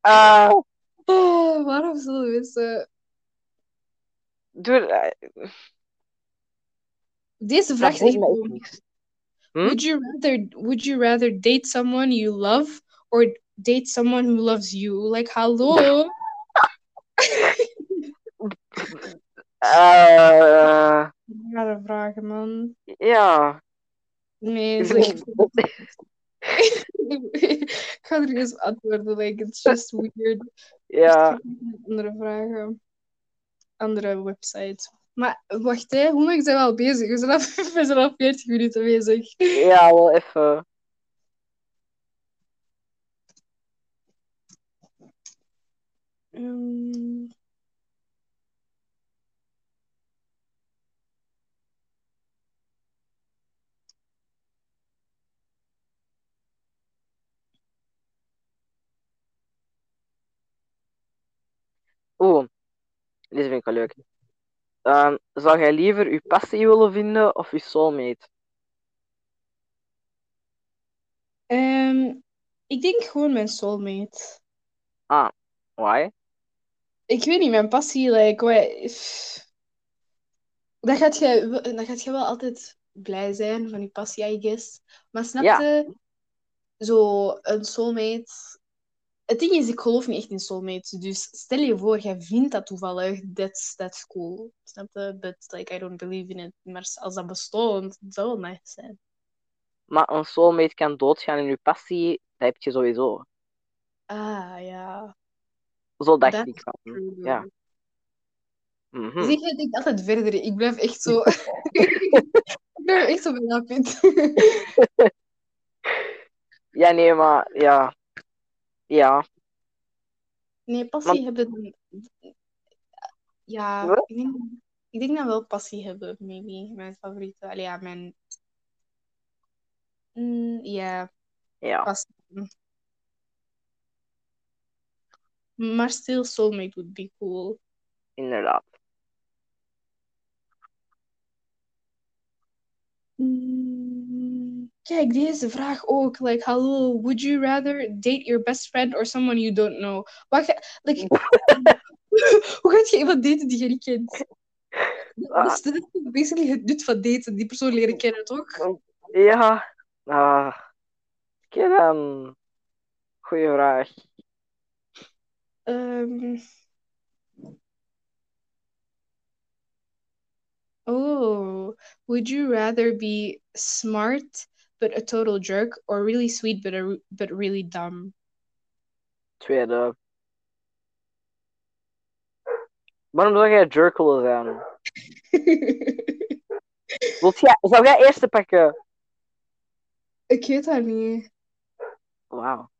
Uh, Oh, waarom zullen mensen... dude, eh, Deze vraag is echt boeit me echt dom. niks. Hm? Would you rather would you rather date someone you love or date someone who loves you? Like, hallo? Eh, Rare vragen, man. ja. Nee, Ik is like... Ik ga er eens antwoorden. Like, it's just weird. ja. Andere vragen. Andere websites. Maar wacht, hè. hoe lang zijn we al bezig? We zijn al, we zijn al 40 minuten bezig. Ja, wel even. Ehm, Oeh, deze vind ik wel leuk. Ehm, zou jij liever je passie willen vinden of je soulmate? ehm, ik denk gewoon mijn soulmate. Ah, why? Ik weet niet, mijn passie, like, pff. dan gaat je, dan gaat je wel altijd blij zijn van je passie, I guess. Maar snap Ja. je, zo een soulmate. Het ding is, ik geloof niet echt in soulmates. Dus stel je voor, jij vindt dat toevallig, that's, that's cool. Snap je? But like, I don't believe in it. Maar als dat bestond, zou wel nice zijn. Maar een soulmate kan doodgaan in je passie, dat heb je sowieso. Ah, ja. Zo dacht That's ik van. True. Ja. Mhm. Zie je, ik denk altijd verder. Ik blijf echt zo... ik blijf echt zo bij dat punt. Ja, nee, maar ja. Ja. Nee, passie Want- hebben... Ja, Wat? ik denk, ik denk dat wel passie hebben, maybe. Mijn favoriete. Allee, ja, mijn... Mm, ja, Ja. passie. Maar still, soulmate would be cool. Inderdaad. Mm, Kijk, deze vraag ook. Like, hallo, would you rather date your best friend or someone you don't know? Wacht, like, hoe gaat je iemand daten die je niet kent? Dat is, dat is basically het nut van daten, die persoon leren kennen, toch? Ja. Ah. Oké dan. Goeie vraag. Ehm. Oh, would you rather be smart but a total jerk or really sweet but a, but really dumb? Tweede. Waarom zou jij jerk willen zijn? Wilt jij, zou jij eerste pakken? Ik weet dat niet. Wauw.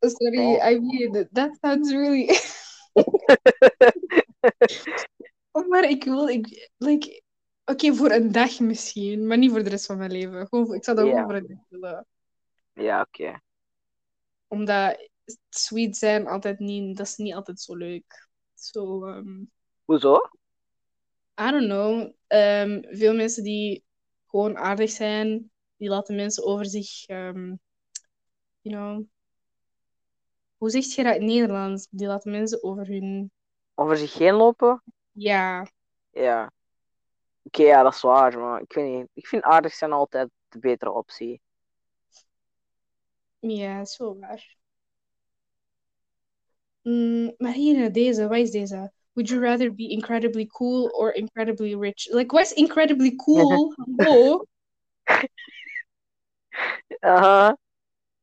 Sorry, Oh. I mean, that sounds really... Oh, maar ik wil... Ik, like, Oké, voor een dag misschien, maar niet voor de rest van mijn leven. Gewoon, ik zou dat Ja. gewoon voor een dag willen. Ja, oké. Omdat sweet zijn altijd niet... Dat is niet altijd zo leuk. Zo... ehm, Hoezo? I don't know. Ehm, veel mensen die gewoon aardig zijn, die laten mensen over zich, ehm, you know. Hoe zeg je dat in Nederlands? Die laten mensen over hun. Over zich heen lopen? Ja, Ja. Oké, ja, dat is waar, maar ik weet niet. Ik vind aardig zijn altijd de betere optie. ja, wel waar. Mm, maar hier, deze, wat is deze? Would you rather be incredibly cool or incredibly rich? Like, wat is incredibly cool? Hallo?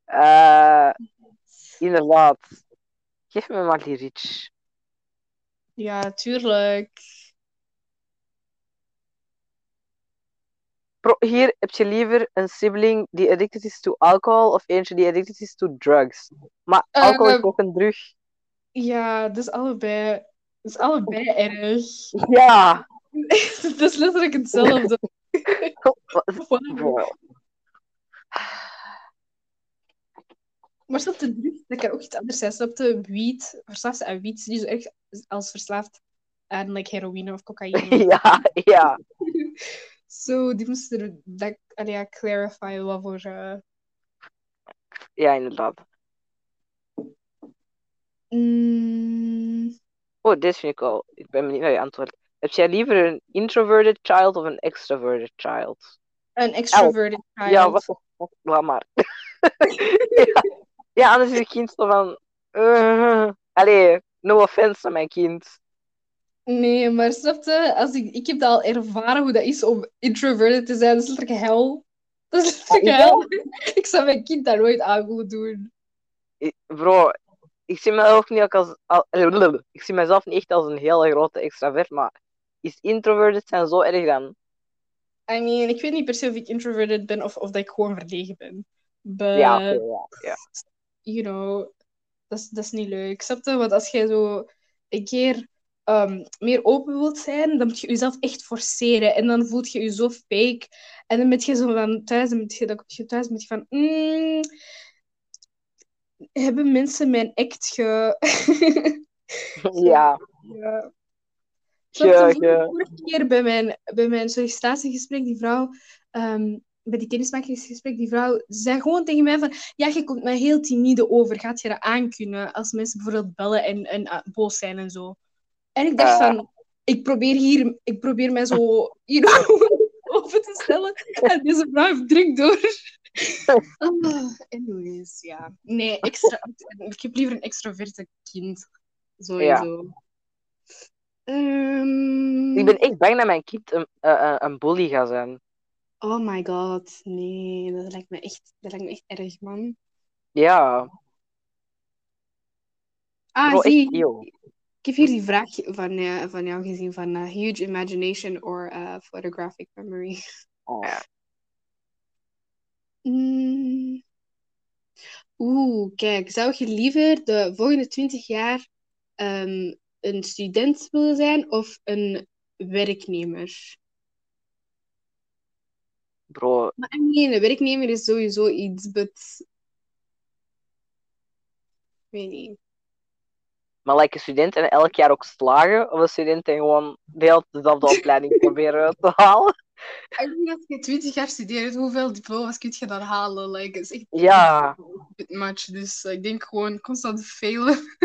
Eh, inderdaad. Geef me maar die rich. Ja, tuurlijk. Hier heb je liever een sibling die addicted is to alcohol of eentje die addicted is to drugs. Maar Eh, alcohol is ook een drug. Ja, dus allebei. Dat is allebei erg. Ja. Dat is letterlijk hetzelfde. Maar snap de drugs, dat kan ook iets anders zijn. Snap de wiet, verslaafd aan wiet, die zo erg als verslaafd aan like, heroïne of cocaïne. Ja, ja. Zo, die moesten dat, allee, ja, clarify wat voor... eh, Ja, inderdaad. mm, Oh, dit vind ik wel. Ik ben benieuwd naar je antwoord. Heb jij liever een introverted child of een extroverted child? een extroverted child. Ja, wat? Laat maar. ja. ja, anders is het kind zo van... eh, allee, no offense aan mijn kind. Nee, maar snap je, als ik, ik heb dat al ervaren hoe dat is om introverted te zijn. Dat is letterlijk hel. Dat is letterlijk Ah, ja? hel. Ik zou mijn kind dat nooit aan willen doen. Bro, ik zie mezelf niet ook als... al- ik zie mezelf niet echt als een hele grote extravert, maar is introverted zijn zo erg dan? I mean, ik weet niet per se of ik introverted ben of, of dat ik gewoon verlegen ben. But, Ja, ja, ja. you know, dat is, dat is niet leuk. Snap je? Want als jij zo een keer ehm, meer open wilt zijn, dan moet je jezelf echt forceren. En dan voelt je je zo fake. En dan ben je zo van thuis, dan ben je, dan je thuis met je van... mm, hebben mensen mijn act ge... Ja, Ja. Je? ge, Vorige- ge, Vorige keer bij mijn, bij mijn sollicitatiegesprek, die vrouw, ehm, bij die kennismakingsgesprek, die vrouw zei gewoon tegen mij van, ja, je komt mij heel timide over. Gaat je dat aankunnen als mensen bijvoorbeeld bellen en, en eh, boos zijn en zo? En ik dacht Eh. van, ik probeer hier, ik probeer mij zo know, open te stellen. En deze vrouw heeft druk door. Ah, anyways, ja. Nee, extra, ik heb liever een extroverte kind. Sowieso. Ehm, ik ben echt bang dat mijn kind een, eh, eh, een bully gaat zijn. Oh my god, nee, dat lijkt me echt, dat lijkt me echt erg, man. Ja, Ah, bro, zie, echt, heb hier die vraag van, eh, van jou gezien, van eh, huge imagination or eh, photographic memory. Oh. Mm. Oeh, kijk, zou je liever de volgende 20 jaar ehm, een student willen zijn of een werknemer? Bro, Maar mean, een werknemer is sowieso iets, but... Ik weet niet. Maar like een student en elk jaar ook slagen, of een student en gewoon de hele dezelfde opleiding proberen te halen? Ik denk als je 20 jaar studeert, hoeveel diploma's kun je dan halen? Like, is echt Ja, een bit much. Dus eh, ik denk gewoon constant failen.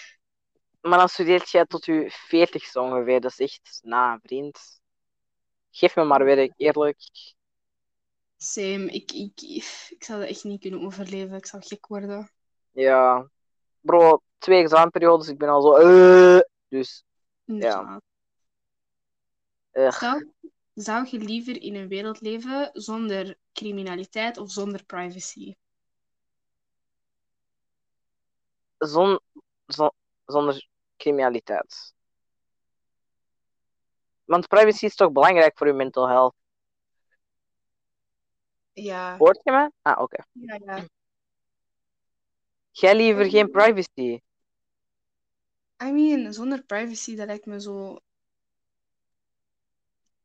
maar dan studeert jij tot je veertigste ongeveer, dat is echt, na vriend. Geef me maar werk, eerlijk. Same. Ik, ik, ik zou dat echt niet kunnen overleven. Ik zou gek worden. Ja. Bro, twee examenperiodes, ik ben al zo... eh, dus, eh, Zou, zou je liever in een wereld leven zonder criminaliteit of zonder privacy? zon, zon, zonder criminaliteit. Want privacy is toch belangrijk voor je mental health? Ja, Hoort je me? Ah, oké. ja, ja. Jij liever geen privacy? I mean, zonder privacy, dat lijkt me zo...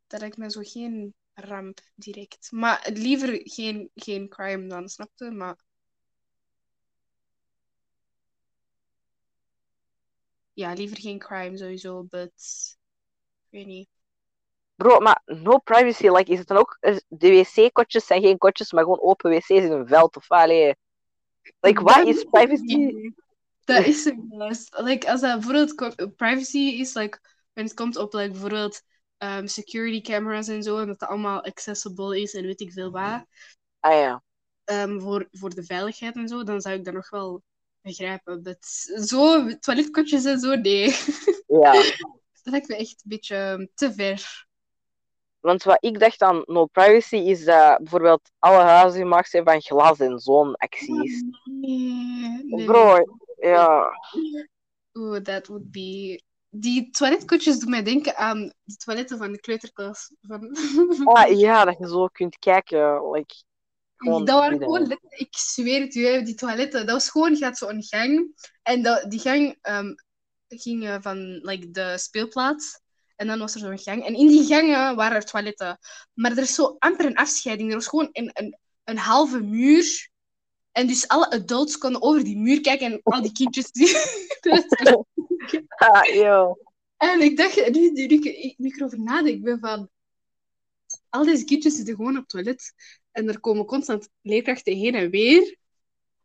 Dat lijkt me zo geen ramp direct. Maar liever geen, geen crime dan, snap je? Maar... Ja, liever geen crime sowieso, but... Ik weet niet. Bro, maar no privacy, like, is het dan ook... De wc-kotjes zijn geen kotjes, maar gewoon open wc's in een veld, of allee... Like, wat Dat is privacy? Dat is het juist. Like, als dat bijvoorbeeld privacy is, like, het komt op like, bijvoorbeeld um, security cameras en zo, en dat dat allemaal accessible is en weet ik veel wat, Ah ja. um, voor, voor de veiligheid en zo, dan zou ik dat nog wel begrijpen. Zo, toiletkotjes en zo, nee. Ja. dat lijkt me echt een beetje um, te ver. Want wat ik dacht aan no privacy is dat bijvoorbeeld alle huizen gemaakt zijn van glas en zo'n acties. Nee, nee, Bro, ja. Oeh, that would be... Die toiletkotjes doen mij denken aan de toiletten van de kleuterklas. Van... Ah ja, dat je zo kunt kijken. Like, gewoon dat waren gewoon, ik zweer het u, die toiletten. Dat was gewoon, je had zo'n gang. En dat, die gang ehm, ging eh, van like, de speelplaats. En dan was er zo'n gang. En in die gangen waren er toiletten. Maar er is zo amper een afscheiding. Er was gewoon een, een, een halve muur. En dus alle adults konden over die muur kijken. En al die kindjes... Die... Ah, yo. En ik dacht, nu, nu, nu, ik- nu ik erover nadenk, ben van... Al deze kindjes zitten gewoon op het toilet. En er komen constant leerkrachten heen en weer.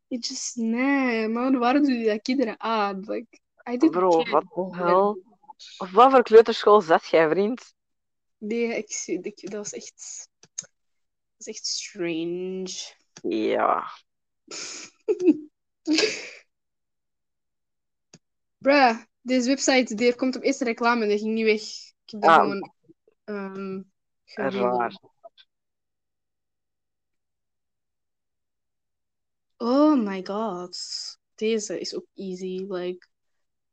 Ik just, nee, man, waarom doen die dat kinderen aan? Like, I Bro, care. wat de hel? Of wat voor kleuterschool zat jij, vriend? Nee, ik, zie- ik, dat was echt... Dat was echt strange. Ja. Bruh, deze website, die komt op eerste reclame en die ging niet weg. Ik heb dat Ah. gewoon... ehm. Raar. Oh my god. Deze is ook easy. Like,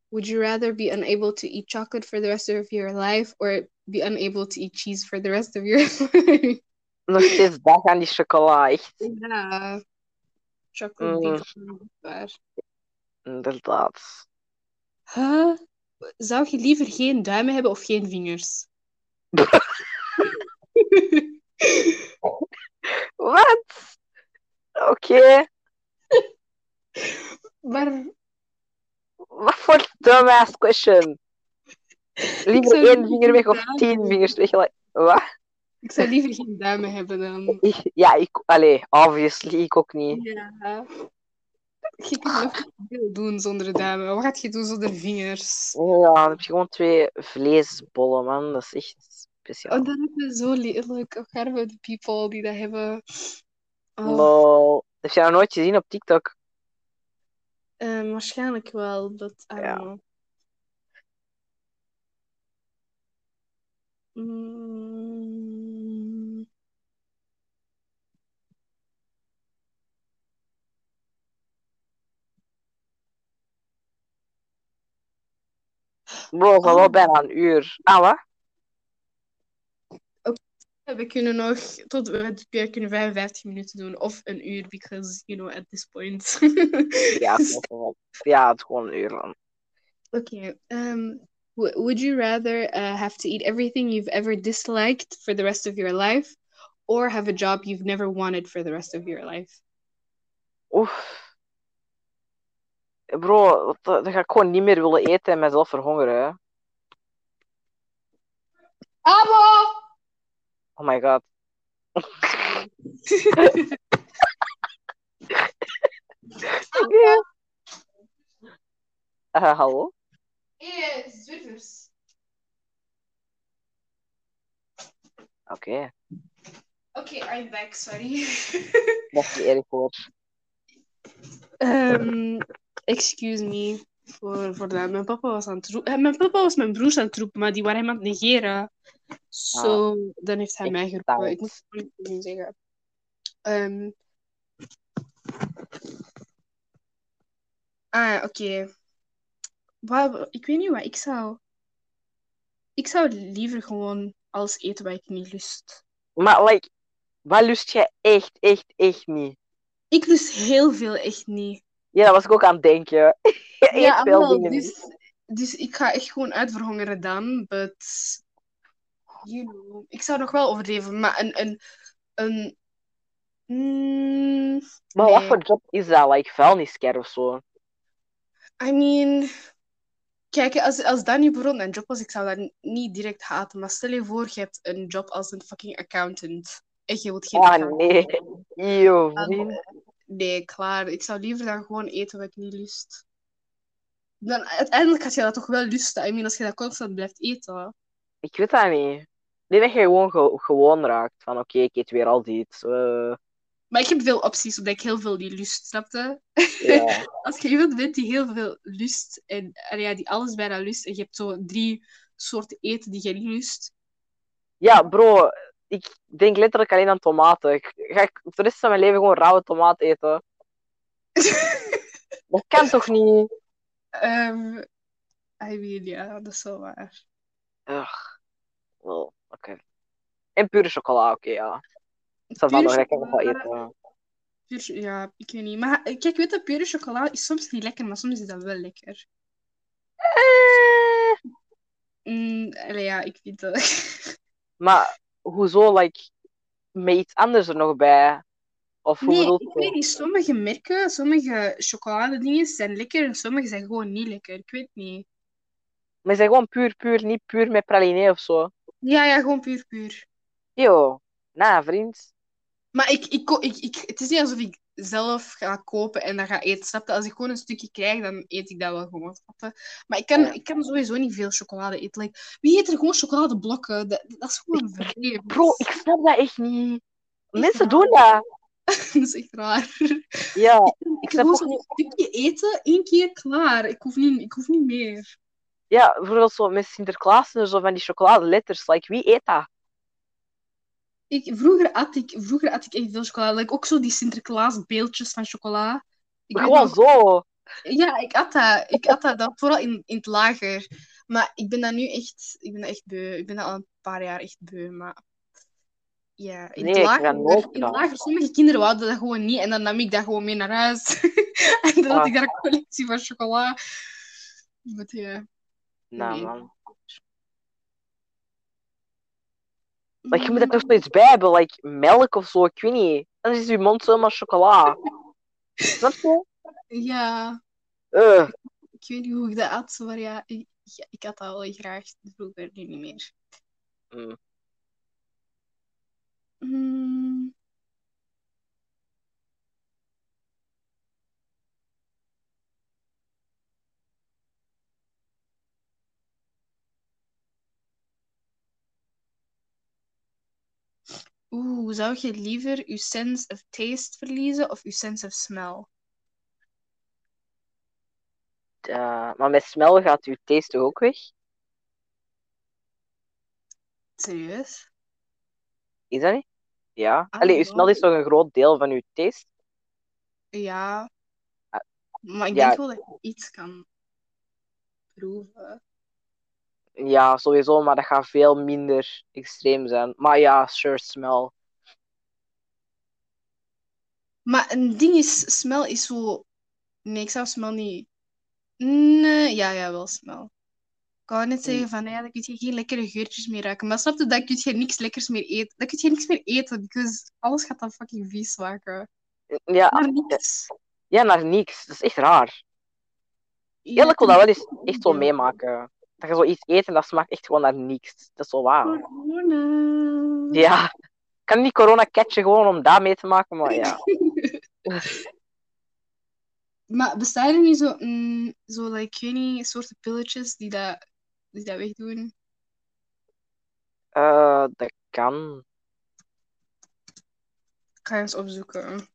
would you rather be unable to eat chocolate for the rest of your life or be unable to eat cheese for the rest of your life? Nog steeds dag aan die chocola, echt. ja. Chocolate Mm. waar. Inderdaad. Huh? Zou je liever geen duimen hebben of geen vingers? Wat? Oké. maar Wat voor dumbass question? Liever één vinger weg of tien vingers weg? Wat? Ik zou liever geen duimen hebben dan. Ja, ik... Allee, obviously, ik ook niet. Ja. Je kunt veel doen zonder duimen. Wat gaat je doen zonder vingers? Ja, dan heb je gewoon twee vleesbollen, man. Dat is echt speciaal. Oh, dat is zo lelijk. Of we de people die dat hebben? Oh, Lol. Heb je dat nooit gezien op TikTok? ehm, waarschijnlijk wel, don't Ja. Mm, Bro, dat is al wel bijna een uur. Ah, wat? we kunnen nog tot we, we kunnen 55 minuten doen of een uur, because you know at this point. Ja, het ja, het is gewoon een uur lang. Okay. Um, w- would you rather uh, have to eat everything you've ever disliked for the rest of your life, or have a job you've never wanted for the rest of your life? Oef. Bro, dan ga ik gewoon niet meer willen eten en mezelf verhongeren. Hè. Abo! Oh my god. Oké. Eh, hallo? Eh, zwitters. Oké, Okay, I'm back. Sorry. dat is niet erg hoor. um, excuse me voor, voor dat. Mijn papa was aan het roepen. eh, Mijn papa was mijn broers aan het roepen, maar die waren hem aan het negeren. Zo, dan heeft hij mij geroepen. Ik moet het niet zeggen. Ehm. Ah, oké. Wat- Ik weet niet wat ik zou. Ik zou liever gewoon alles eten wat ik niet lust. Maar, like, Wat lust jij echt, echt, echt niet? Ik lust heel veel echt niet. Ja, dat was ik ook aan het denken. Je eet Ja, veel dingen dus, dus ik ga echt gewoon uitverhongeren dan. But, you know, ik zou nog wel overleven, maar een... een, een mm, Maar wat voor job is dat? Like vuilnisker of zo? I mean, kijk, als, als dat nu bijvoorbeeld mijn job was, ik zou dat niet direct haten. Maar stel je voor, je hebt een job als een fucking accountant. En je wilt geen Ah, nee. Eeuw. Nee, klaar. Ik zou liever dan gewoon eten wat ik niet lust. Dan, uiteindelijk had je dat toch wel lusten. I mean, als je dat constant blijft eten. Ik weet dat niet. Ik denk dat je gewoon ge- gewoon raakt. Van oké, ik eet weer al dit. eh, Maar ik heb veel opties, omdat ik heel veel die lust, snapte? ja. Als je iemand bent die heel veel lust, en, en ja, die alles bijna lust, en je hebt zo drie soorten eten die je niet lust. ja, bro. Ik denk letterlijk alleen aan tomaten. Ik- Ga ik de rest van mijn leven gewoon rauwe tomaat eten? Dat kan toch niet? Ehm I mean, ja, dat is wel waar. Ugh. Wel, oké. En pure chocola, oké, ja. Dat Pure nog lekker wel chocola- eten. Pure- ja, ik weet niet. Maar kijk, weet je, pure chocola is soms niet lekker, maar soms is dat wel lekker. Eh, Mm, allee, ja, ik vind dat. Maar hoezo, like, met iets anders er nog bij? Of hoe Nee, ik weet niet. Sommige merken, sommige chocoladedingen zijn lekker en sommige zijn gewoon niet lekker. Ik weet niet. Maar ze zijn gewoon puur, puur, niet puur met praline of zo. Ja, ja, gewoon puur, puur. Yo, nou, vriend. Maar ik, ik, ik, ik, het is niet alsof ik zelf ga kopen en dat ga eten. Snap je? Als ik gewoon een stukje krijg, dan eet ik dat wel gewoon. Snap? Maar ik kan, ik kan sowieso niet veel chocolade eten. Like, wie eet er gewoon chocoladeblokken? Dat, dat is gewoon vreemd. Bro, ik snap dat echt niet. Mensen doen dat. dat is echt raar. Ja, Ik snap wil ook niet- stukje eten, één keer klaar. Ik hoef niet, ik hoef niet meer. ja, bijvoorbeeld zo met Sinterklaas en zo van die chocoladeletters. Like, wie eet dat? Ik, vroeger, at ik, vroeger at ik echt veel chocolade. Like, ook zo die Sinterklaas beeldjes van chocola. Ik Gewoon nog- zo. Ja, ik at dat. Ik at dat, dat vooral in, in het lager. Maar ik ben dat nu echt, ik ben dat echt beu. Ik ben dat al een paar jaar echt beu. Maar ja, in Nee, het lager, in het lager, sommige kinderen wouden dat gewoon niet. En dan nam ik dat gewoon mee naar huis. en dan had Ah. ik daar een collectie van chocola. But, ja. Nou, Nee. man. Like, je moet er toch zoiets bij hebben. Like, melk of zo, ik weet niet. Anders is je mond zomaar chocola. Snap je? Ja, Ugh. ik weet niet hoe ik dat at. Maar ja, ik, ik had dat wel graag. Vroeger, nu niet meer. Mm. Mm. Oeh, zou je liever je sense of taste verliezen of je sense of smell? Uh, maar met smel gaat uw taste toch ook weg? Serieus? Is dat niet? Ja. Ah, Allee, uw ja. smel is toch een groot deel van uw taste? Ja. Ah, Maar ik ja. denk wel dat je iets kan proeven. Ja, sowieso, maar dat gaat veel minder extreem zijn. Maar ja, sure, smel. Maar een ding is, smell is zo... Nee, ik zou smell niet... Nee, ja, ja, wel smell. Ik wou net zeggen van, ja, dan kun je geen lekkere geurtjes meer ruiken. Maar snap je, dan kun je niks lekkers meer eten. Dan kun je niks meer eten, because alles gaat dan fucking vies maken. Ja, Maar niks. ja, naar niks. Dat is echt raar. Ja, Eerlijk wil dat wel eens echt zo Ja. meemaken. Dat je zoiets eet en dat smaakt echt gewoon naar niks. Dat is zo wauw. Corona. Ja. Ik kan niet corona catchen gewoon om dat mee te maken, maar ja. Maar bestaan er niet zo, mm, zo like, ik weet niet, soorten pilletjes die dat, die dat wegdoen? Eh, dat kan. Ik ga eens opzoeken.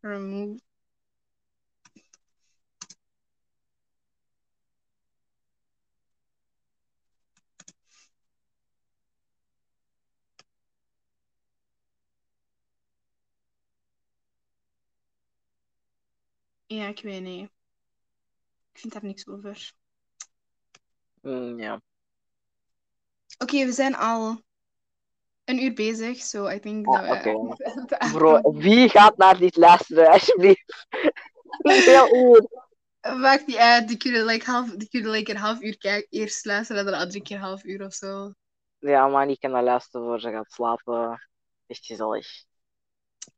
Remove. Ja, ik weet niet. Ik vind daar niks over. Mm, ja. Oké, we zijn al een uur bezig, so I think Ah, dat we... Bro, wie gaat naar dit luisteren, alsjeblieft? Heel uur. Maakt niet uit, die kunnen, like, half, die kunnen like, een half uur kijken, eerst luisteren en dan een andere keer een half uur of zo. Ja, maar die kan naar luisteren voor ze gaat slapen. Echt gezellig.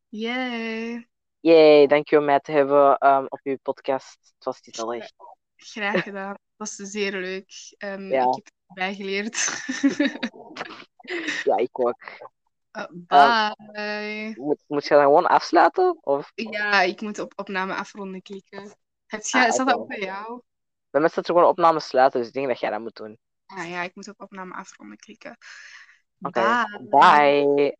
Yay. Yay, dank je om mij te hebben ehm, op uw podcast. Het was gezellig. Graag gedaan. Dat was zeer leuk. Ehm, Ja. Ik heb erbij geleerd. Ja, ik ook. Uh, bye. Moet, moet je dan gewoon afsluiten? Of Ja, ik moet op opname afronden klikken. Heb jij, Ah, staat dat ook bij jou? bij mij staat er gewoon opname sluiten, dus ik denk dat jij dat moet doen. Ah ja, ik moet op opname afronden klikken. Oké, Bye. bye.